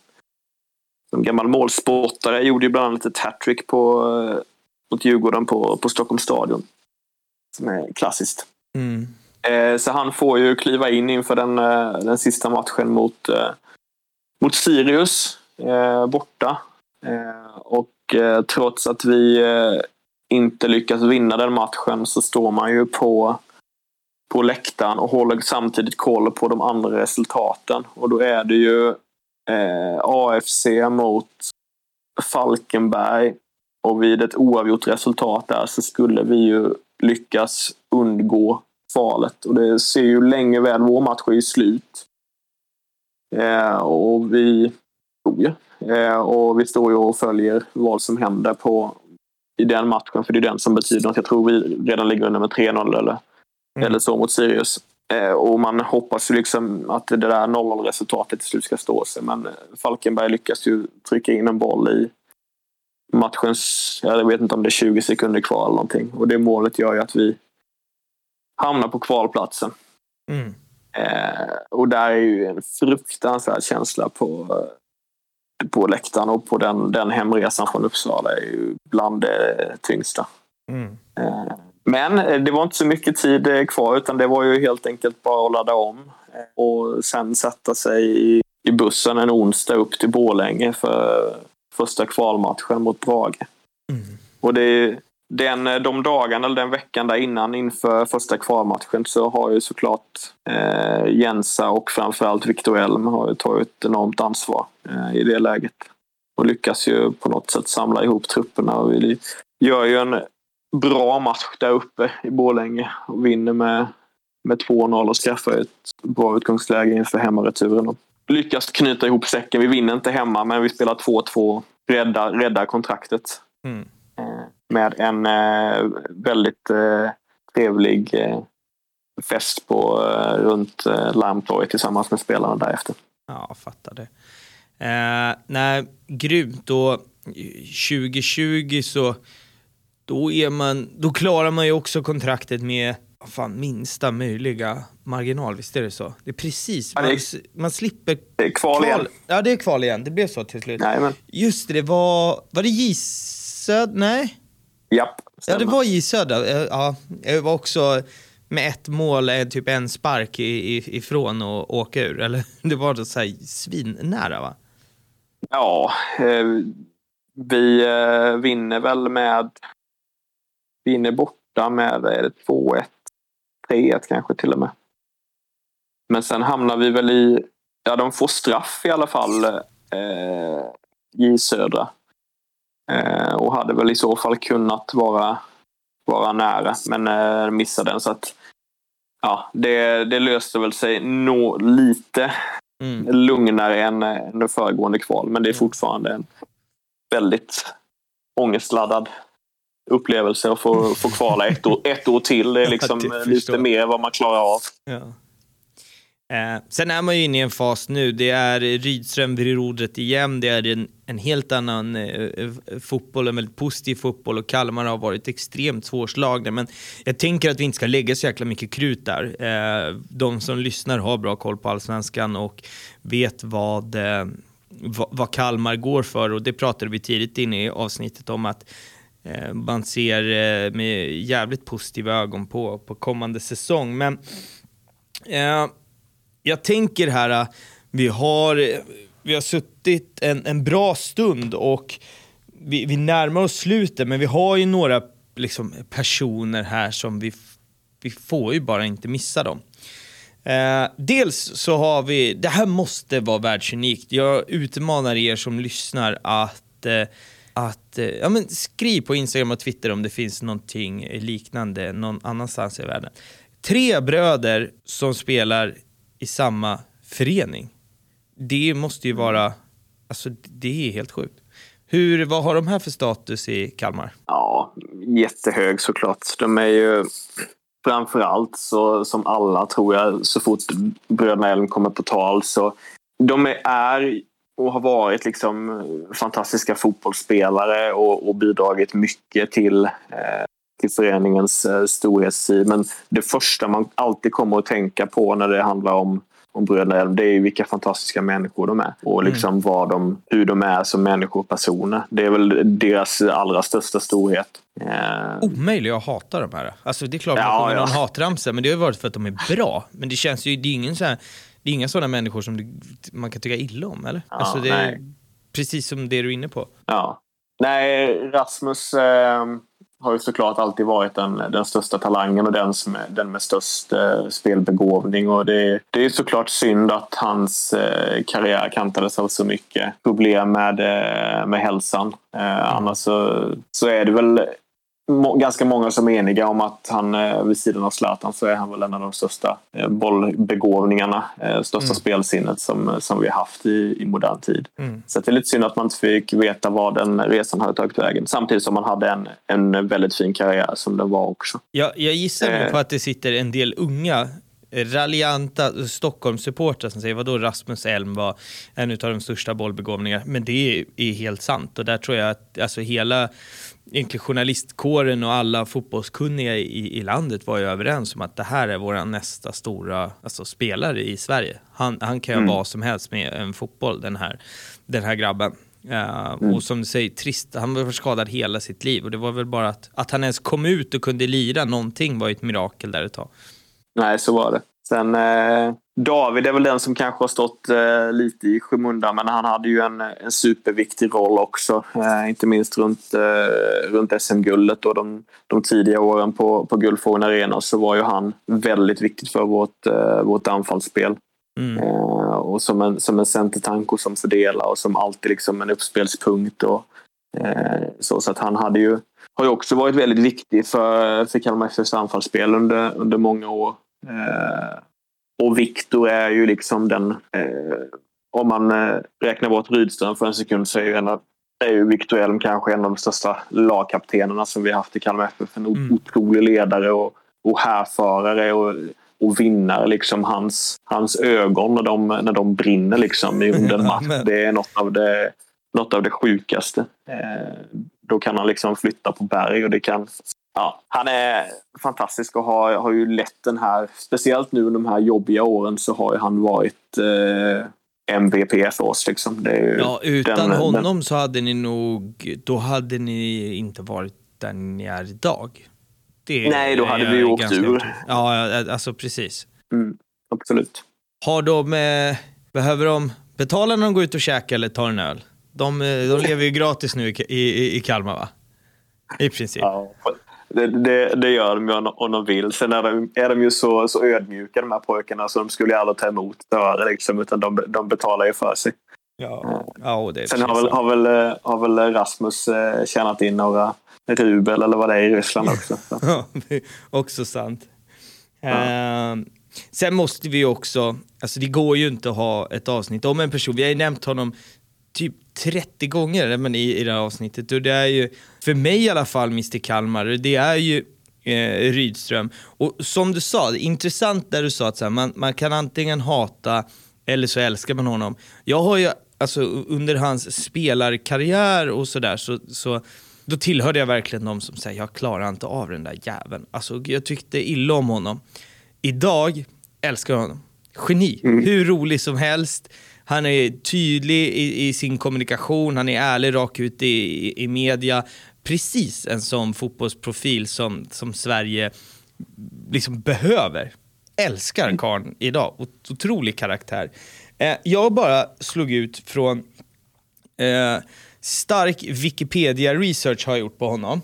som gammal målsportare. Gjorde ju bland annat ett hattrick på, eh, mot Djurgården på, på Stockholms stadion. Som är klassiskt. Mm. Så han får ju kliva in inför den, den sista matchen mot, mot Sirius borta. Och trots att vi inte lyckas vinna den matchen så står man ju på, på läktaren och håller samtidigt koll på de andra resultaten. Och då är det ju eh, AFC mot Falkenberg. Och vid ett oavgjort resultat där så skulle vi ju lyckas undgå kvalet. Och det ser ju länge väl, vår match är ju slut. Eh, och vi oh tror ju. Eh, och vi står ju och följer vad som händer på, i den matchen. För det är den som betyder att jag tror vi redan ligger under med 3-0 eller, Mm. eller så mot Sirius. Eh, och man hoppas ju liksom att det där 0-0 resultatet till slut ska stå sig. Men Falkenberg lyckas ju trycka in en boll i matchens, jag vet inte om det är 20 sekunder kvar eller någonting. Och det målet gör ju att vi hamnar på kvalplatsen. Mm. Eh, och där är ju en fruktansvärd känsla på, eh, på läktaren och på den, den hemresan från Uppsala är ju bland det tyngsta. Mm. Eh, men eh, det var inte så mycket tid eh, kvar utan det var ju helt enkelt bara att ladda om eh, och sen sätta sig i, i bussen en onsdag upp till Borlänge för första kvalmatchen mot Brage. Mm. Och det den, de dagarna, eller den veckan där innan inför första kvalmatchen så har ju såklart eh, Jensa och framförallt Victor Elm har ju tagit ett enormt ansvar eh, i det läget. Och lyckas ju på något sätt samla ihop trupperna. Och vi gör ju en bra match där uppe i Borlänge och vinner med, med 2-0 och skaffar ett bra utgångsläge inför hemmareturen. Och lyckas knyta ihop säcken. Vi vinner inte hemma men vi spelar 2-2, räddar, räddar kontraktet Mm. eh, med en eh, väldigt eh, trevlig eh, fest på, eh, runt eh, Larmtorget tillsammans med spelarna därefter. Ja, fattar det. Eh, nej, grymt. Och 2020 så då, är man, då klarar man ju också kontraktet med fan, minsta möjliga marginal, visst är det så? Det är precis, Ja, man, man slipper Det är kval igen. Ja, det är kval igen. Det blev så till slut. Nej, men, Just det, det var, var det J Söd? Nej? japp, Ja, stämmer. det var J Södra. Eh, Ja, jag var också med ett mål, eh, typ en spark ifrån och åka ur. Eller det var så här svinnära va? Ja, eh, vi vinner väl med... Vinner borta med är det 2-1, 3-1 kanske till och med. Men sen hamnar vi väl i... Ja, de får straff i alla fall, eh, J Södra. Eh, och hade väl i så fall kunnat vara, vara nära, men eh, missade den. Så att, ja, det, det löste väl sig nå, lite Mm. lugnare än, än det föregående kval. Men det är fortfarande en väldigt ångestladdad upplevelse att få, få kvala ett år, ett år till. Det är liksom det förstår lite mer vad man klarar av. Ja. Eh, sen är man ju inne i en fas nu, det är Rydström vid rodret igen, det är en, en helt annan eh, eh, fotboll, en väldigt positiv fotboll och Kalmar har varit extremt svårslagna. Men jag tänker att vi inte ska lägga så jäkla mycket krut där. Eh, de som lyssnar har bra koll på allsvenskan och vet vad, eh, vad, Kalmar går för och det pratade vi tidigt in i avsnittet om att eh, Eh, man ser eh, med jävligt positiva ögon på, på kommande säsong. Men Eh, jag tänker här, eh, vi har, vi har suttit en, en bra stund och vi, vi närmar oss slutet, men vi har ju några liksom, personer här som vi, vi får ju bara inte missa dem. Eh, dels så har vi, det här måste vara världsunikt. Jag utmanar er som lyssnar att, eh, att eh, ja, men skriv på Instagram och Twitter om det finns någonting liknande någon annanstans i världen. Tre bröder som spelar i samma förening. Det måste ju vara, alltså det är helt sjukt. Hur, vad har de här för status i Kalmar? Ja, jättehög såklart. De är ju framförallt så som alla tror jag så fort bröderna Elm kommer på tal så de är och har varit liksom fantastiska fotbollsspelare och, och bidragit mycket till, eh, till föreningens eh, storhetstid. Men det första man alltid kommer att tänka på när det handlar om om bröderna Elm, det är ju vilka fantastiska människor de är. Och liksom vad de, hur de är som människor och personer. Det är väl deras allra största storhet. Eh, Omöjliga att hata de här. Alltså det är klart Ja, man sjunger ja. någon hatramsa, men det har ju varit för att de är bra. Men det känns ju, det är ingen så här, det är inga sådana människor som du, man kan tycka illa om, eller? alltså det är nej. precis som det du är inne på. Ja. Nej, Rasmus, eh, har ju såklart alltid varit den, den största talangen och den, som den med störst eh, spelbegåvning. Och det, det är såklart synd att hans eh, karriär kantades av så mycket problem med, eh, med hälsan. Eh, mm. Annars så, så är det väl må, ganska många som är eniga om att han eh, vid sidan av Zlatan så är han väl en av de största eh, bollbegåvningarna, eh, största mm. spelsinnet som, som vi har haft i, i modern tid. Mm. Så det är lite synd att man inte fick veta vad den resan hade tagit vägen. Samtidigt som man hade en, en väldigt fin karriär som den var också. Ja, jag gissar eh. på att det sitter en del unga raljanta Stockholmssupportrar som säger vadå Rasmus Elm var en av de största bollbegåvningarna. Men det är, är helt sant och där tror jag att alltså hela egentligen journalistkåren och alla fotbollskunniga i, i landet var ju överens om att det här är vår nästa stora alltså, spelare i Sverige. Han, han kan göra mm. vad som helst med en fotboll, den här, den här grabben. Uh, mm. Och som du säger, trist, han var skadad hela sitt liv och det var väl bara att, att han ens kom ut och kunde lira någonting var ju ett mirakel där ett tag. Nej, så var det. Sen eh, David är väl den som kanske har stått eh, lite i skymundan men han hade ju en, en superviktig roll också. Eh, inte minst runt, eh, runt SM-guldet och de, de tidiga åren på, på Guldfågeln Arena så var ju han väldigt viktig för vårt, eh, vårt anfallsspel. Mm. Eh, och som en, som en centertanko som fördelar och som alltid liksom en uppspelspunkt. Och, eh, så, så att han hade ju, har ju också varit väldigt viktig för, för Kalmar FFs anfallsspel under, under många år. Och Viktor är ju liksom den... Eh, om man eh, räknar bort Rydström för en sekund så är ju, en av, är ju Viktor Elm kanske en av de största lagkaptenerna som vi haft i Kalmar FF. En mm. otrolig ledare och, och härförare och, och vinnare. Liksom hans, hans ögon när de, när de brinner liksom under en match. Det är något av det, något av det sjukaste. Eh, då kan han liksom flytta på berg och det kan Ja, han är fantastisk och har, har ju lett den här, speciellt nu under de här jobbiga åren så har ju han varit eh, MVP för oss. Liksom. ja, utan den, honom den... så hade ni nog, då hade ni inte varit där ni är idag. Det Nej, då hade vi åkt ur. Ja, alltså precis. Mm, absolut. Har de, eh, behöver de betala när de går ut och käkar eller tar en öl? De, eh, de lever ju gratis nu i, i, i Kalmar va? I princip. Ja, det, det, det, gör de ju om de vill. Sen är de, är de ju så, så ödmjuka de här pojkarna så de skulle ju aldrig ta emot öre liksom, utan de, de betalar ju för sig. Ja, ja det är Sen har väl, har, väl, har väl Rasmus eh, tjänat in några rubel eller vad det är i Ryssland också. ja, också sant. Ja. Uh, sen måste vi också, alltså det går ju inte att ha ett avsnitt om en person, vi har ju nämnt honom typ 30 gånger men i, i det här avsnittet. Och det är ju, för mig i alla fall, Mr Kalmar, det är ju eh, Rydström. Och som du sa, intressant där du sa att här, man, man kan antingen hata eller så älskar man honom. Jag har ju, alltså under hans spelarkarriär och sådär, så, så då tillhörde jag verkligen de som säger jag klarar inte av den där jäveln. Alltså jag tyckte illa om honom. Idag älskar jag honom. Geni, mm. hur rolig som helst. Han är tydlig i, i sin kommunikation, han är ärlig rak ut i, i, i media. Precis en sån fotbollsprofil som, som Sverige liksom behöver. Älskar karln idag. Otrolig karaktär. Eh, jag bara slog ut från eh, stark Wikipedia-research har jag gjort på honom.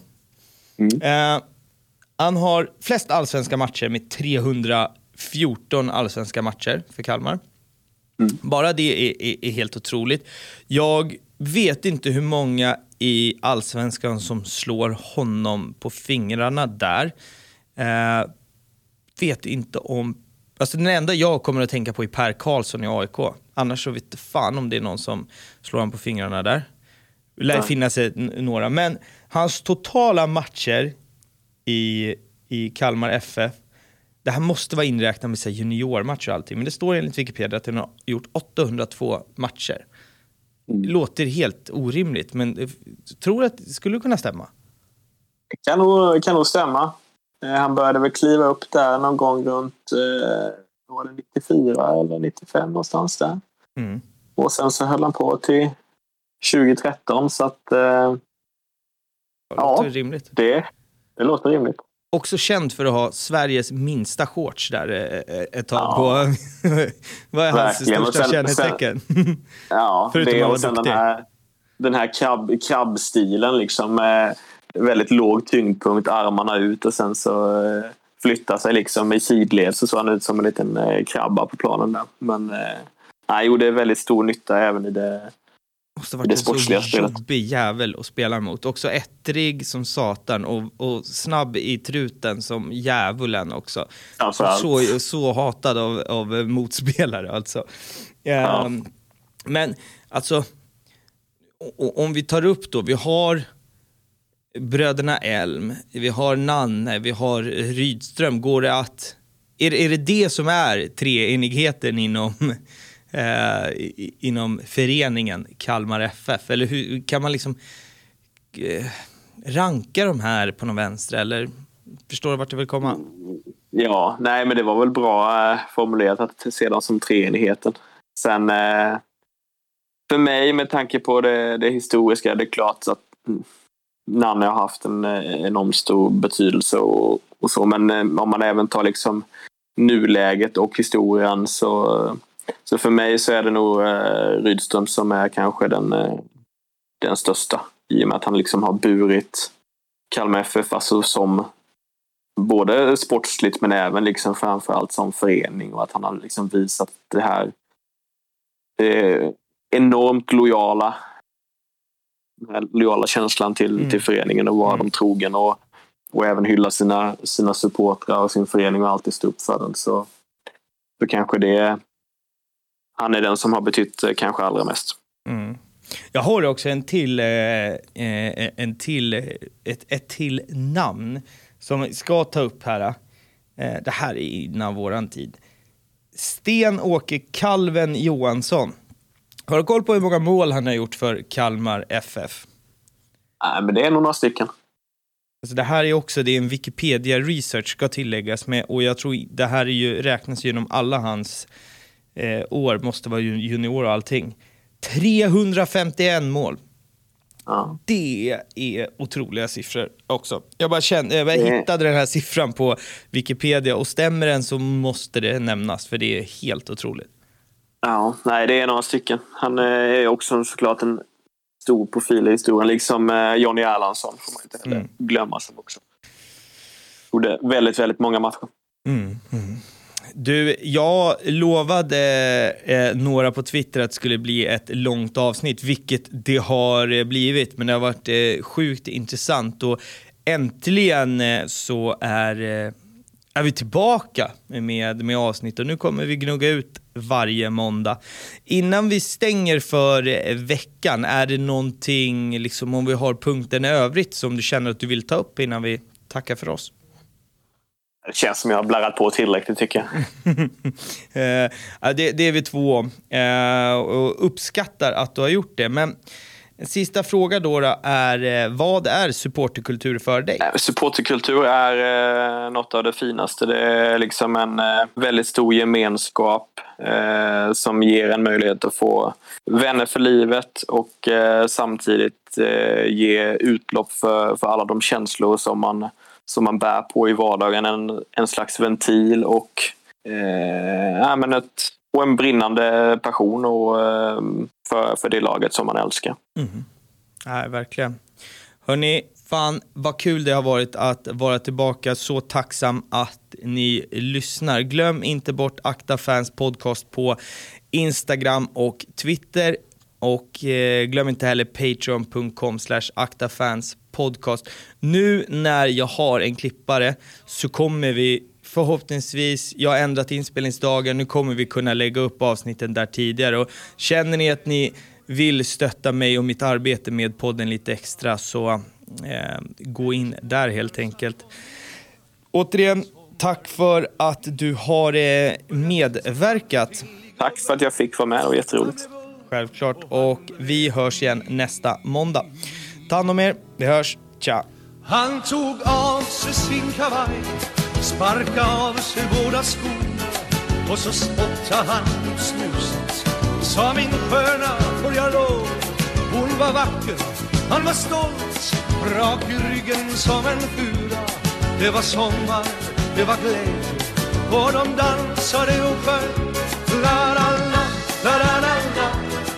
Mm. Eh, han har flest allsvenska matcher med 314 allsvenska matcher för Kalmar. Mm. Bara det är, är, är, helt otroligt. Jag vet inte hur många i allsvenskan som slår honom på fingrarna där. Eh, vet inte om... Alltså den enda jag kommer att tänka på är Per Karlsson i AIK. Annars så vet fan om det är någon som slår honom på fingrarna där. Det lär ja. finnas några. Men hans totala matcher i, i Kalmar FF det här måste vara inräknat med sig juniormatcher och allting, men det står enligt Wikipedia att han har gjort 802 matcher. Mm. Låter helt orimligt, men jag tror att det skulle kunna stämma. Det kan nog, kan nog stämma. Eh, han började väl kliva upp där någon gång runt eh, var det 94 eller 95 någonstans där. Mm. Och sen så höll han på till 2013 så att... Eh, det låter ja, rimligt. Det, det låter rimligt också känd för att ha Sveriges minsta shorts där eh, eh, ett tag. Ja. På, vad är hans Verkligen. största sen, kännetecken? Sen, ja, Förutom det och sen den här, den här krabb, krabbstilen liksom. Med, väldigt låg tyngdpunkt, armarna ut och sen så eh, flyttar sig liksom i sidled så såg han ut som en liten krabba på planen där. Men han gjorde väldigt stor nytta även i det Måste Det varit en så spelet. jobbig jävel att spela mot. Också ettrig som satan och, och snabb i truten som djävulen också. framförallt. Så, så hatad av, av motspelare alltså. Ja. Ehm, Men alltså, om vi tar upp då, vi har bröderna Elm, vi har Nanne, vi har Rydström. Går det att... Är, det- är det det som är treenigheten inom, eh, inom föreningen Kalmar FF? Eller hur kan man liksom eh, ranka de här på någon vänster? Eller förstår du vart jag vill komma? Ja, nej men det var väl bra eh, formulerat att se dem som treenigheten. Sen eh, för mig med tanke på det, det historiska, det är klart att mm, Nanne har haft en eh, enormt stor betydelse och, och så. Men eh, om man även tar liksom nuläget och historien så, så för mig så är det nog eh, Rydström som är kanske den, eh, den största. I och med att han liksom har burit Kalmar FF alltså som både sportsligt men även liksom framförallt som förening och att han har liksom visat det här eh, enormt lojala lojala känslan till, Mm. till föreningen och vara Mm. dem trogen och, och även hylla sina, sina supportrar och sin förening och alltid stå upp för den så, så kanske det han är den som har betytt eh, kanske allra mest. Mm. Jag har också en till, eh, eh, en till, ett, ett till namn som ska ta upp här. Det här är innan våran tid. Sten-Åke Kalven Johansson. Har du koll på hur många mål han har gjort för Kalmar FF? Nej, men det är nog några stycken. Alltså det här är också, det är en Wikipedia research ska tilläggas med och jag tror det här är ju, räknas genom alla hans eh, år, måste vara ju- junior och allting. 351 mål. Ja. Det är otroliga siffror också. Jag bara, kände, jag bara hittade den här siffran på Wikipedia och stämmer den så måste det nämnas för det är helt otroligt. Ja, nej, det är några stycken. Han eh, är också såklart en stor profil i historien, liksom eh, Johnny Erlandsson får man inte heller Mm. glömma som också gjorde väldigt, väldigt många matcher. Mm, mm. Du, jag lovade eh, några på Twitter att det skulle bli ett långt avsnitt, vilket det har eh, blivit, men det har varit eh, sjukt intressant och äntligen eh, så är, eh, är vi tillbaka med, med avsnitt och nu kommer vi gnugga ut varje måndag. Innan vi stänger för eh, veckan, är det någonting, liksom, om vi har punkten i övrigt som du känner att du vill ta upp innan vi tackar för oss? Det känns som jag har blarrat på tillräckligt tycker jag. Eh, det, det är vi två om. Eh, och uppskattar att du har gjort det. Men en sista fråga då, då är, eh, vad är supporterkultur för dig? Eh, Supporterkultur är eh, något av det finaste. Det är liksom en eh, väldigt stor gemenskap eh, som ger en möjlighet att få vänner för livet och eh, samtidigt eh, ge utlopp för, för alla de känslor som man, som man bär på i vardagen. En, en slags ventil och, eh, men ett, och en brinnande passion och, eh, för, för det laget som man älskar. Mm. Nej, verkligen. Hörni, fan vad kul det har varit att vara tillbaka. Så tacksam att ni lyssnar. Glöm inte bort Akta Fans podcast på Instagram och Twitter. Och eh, glöm inte heller patreon.com slash aktafanspodcast. Nu när jag har en klippare så kommer vi förhoppningsvis, jag har ändrat inspelningsdagen, nu kommer vi kunna lägga upp avsnitten där tidigare. Och känner ni att ni vill stötta mig och mitt arbete med podden lite extra så eh, gå in där helt enkelt. Återigen, tack för att du har eh, medverkat. Tack för att jag fick vara med, det var jätteroligt. Självklart. Och vi hörs igen nästa måndag. Ta hand om er. Vi hörs. Tja. Han tog av sig sin kavaj, sparka av sig båda skorna och så spottade han ut snuset. Sa min sköna, får jag lov? Hon var vacker, han var stolt, rak i ryggen som en fura. Det var sommar, det var glädje och de dansade och sjöng. La la la, la la la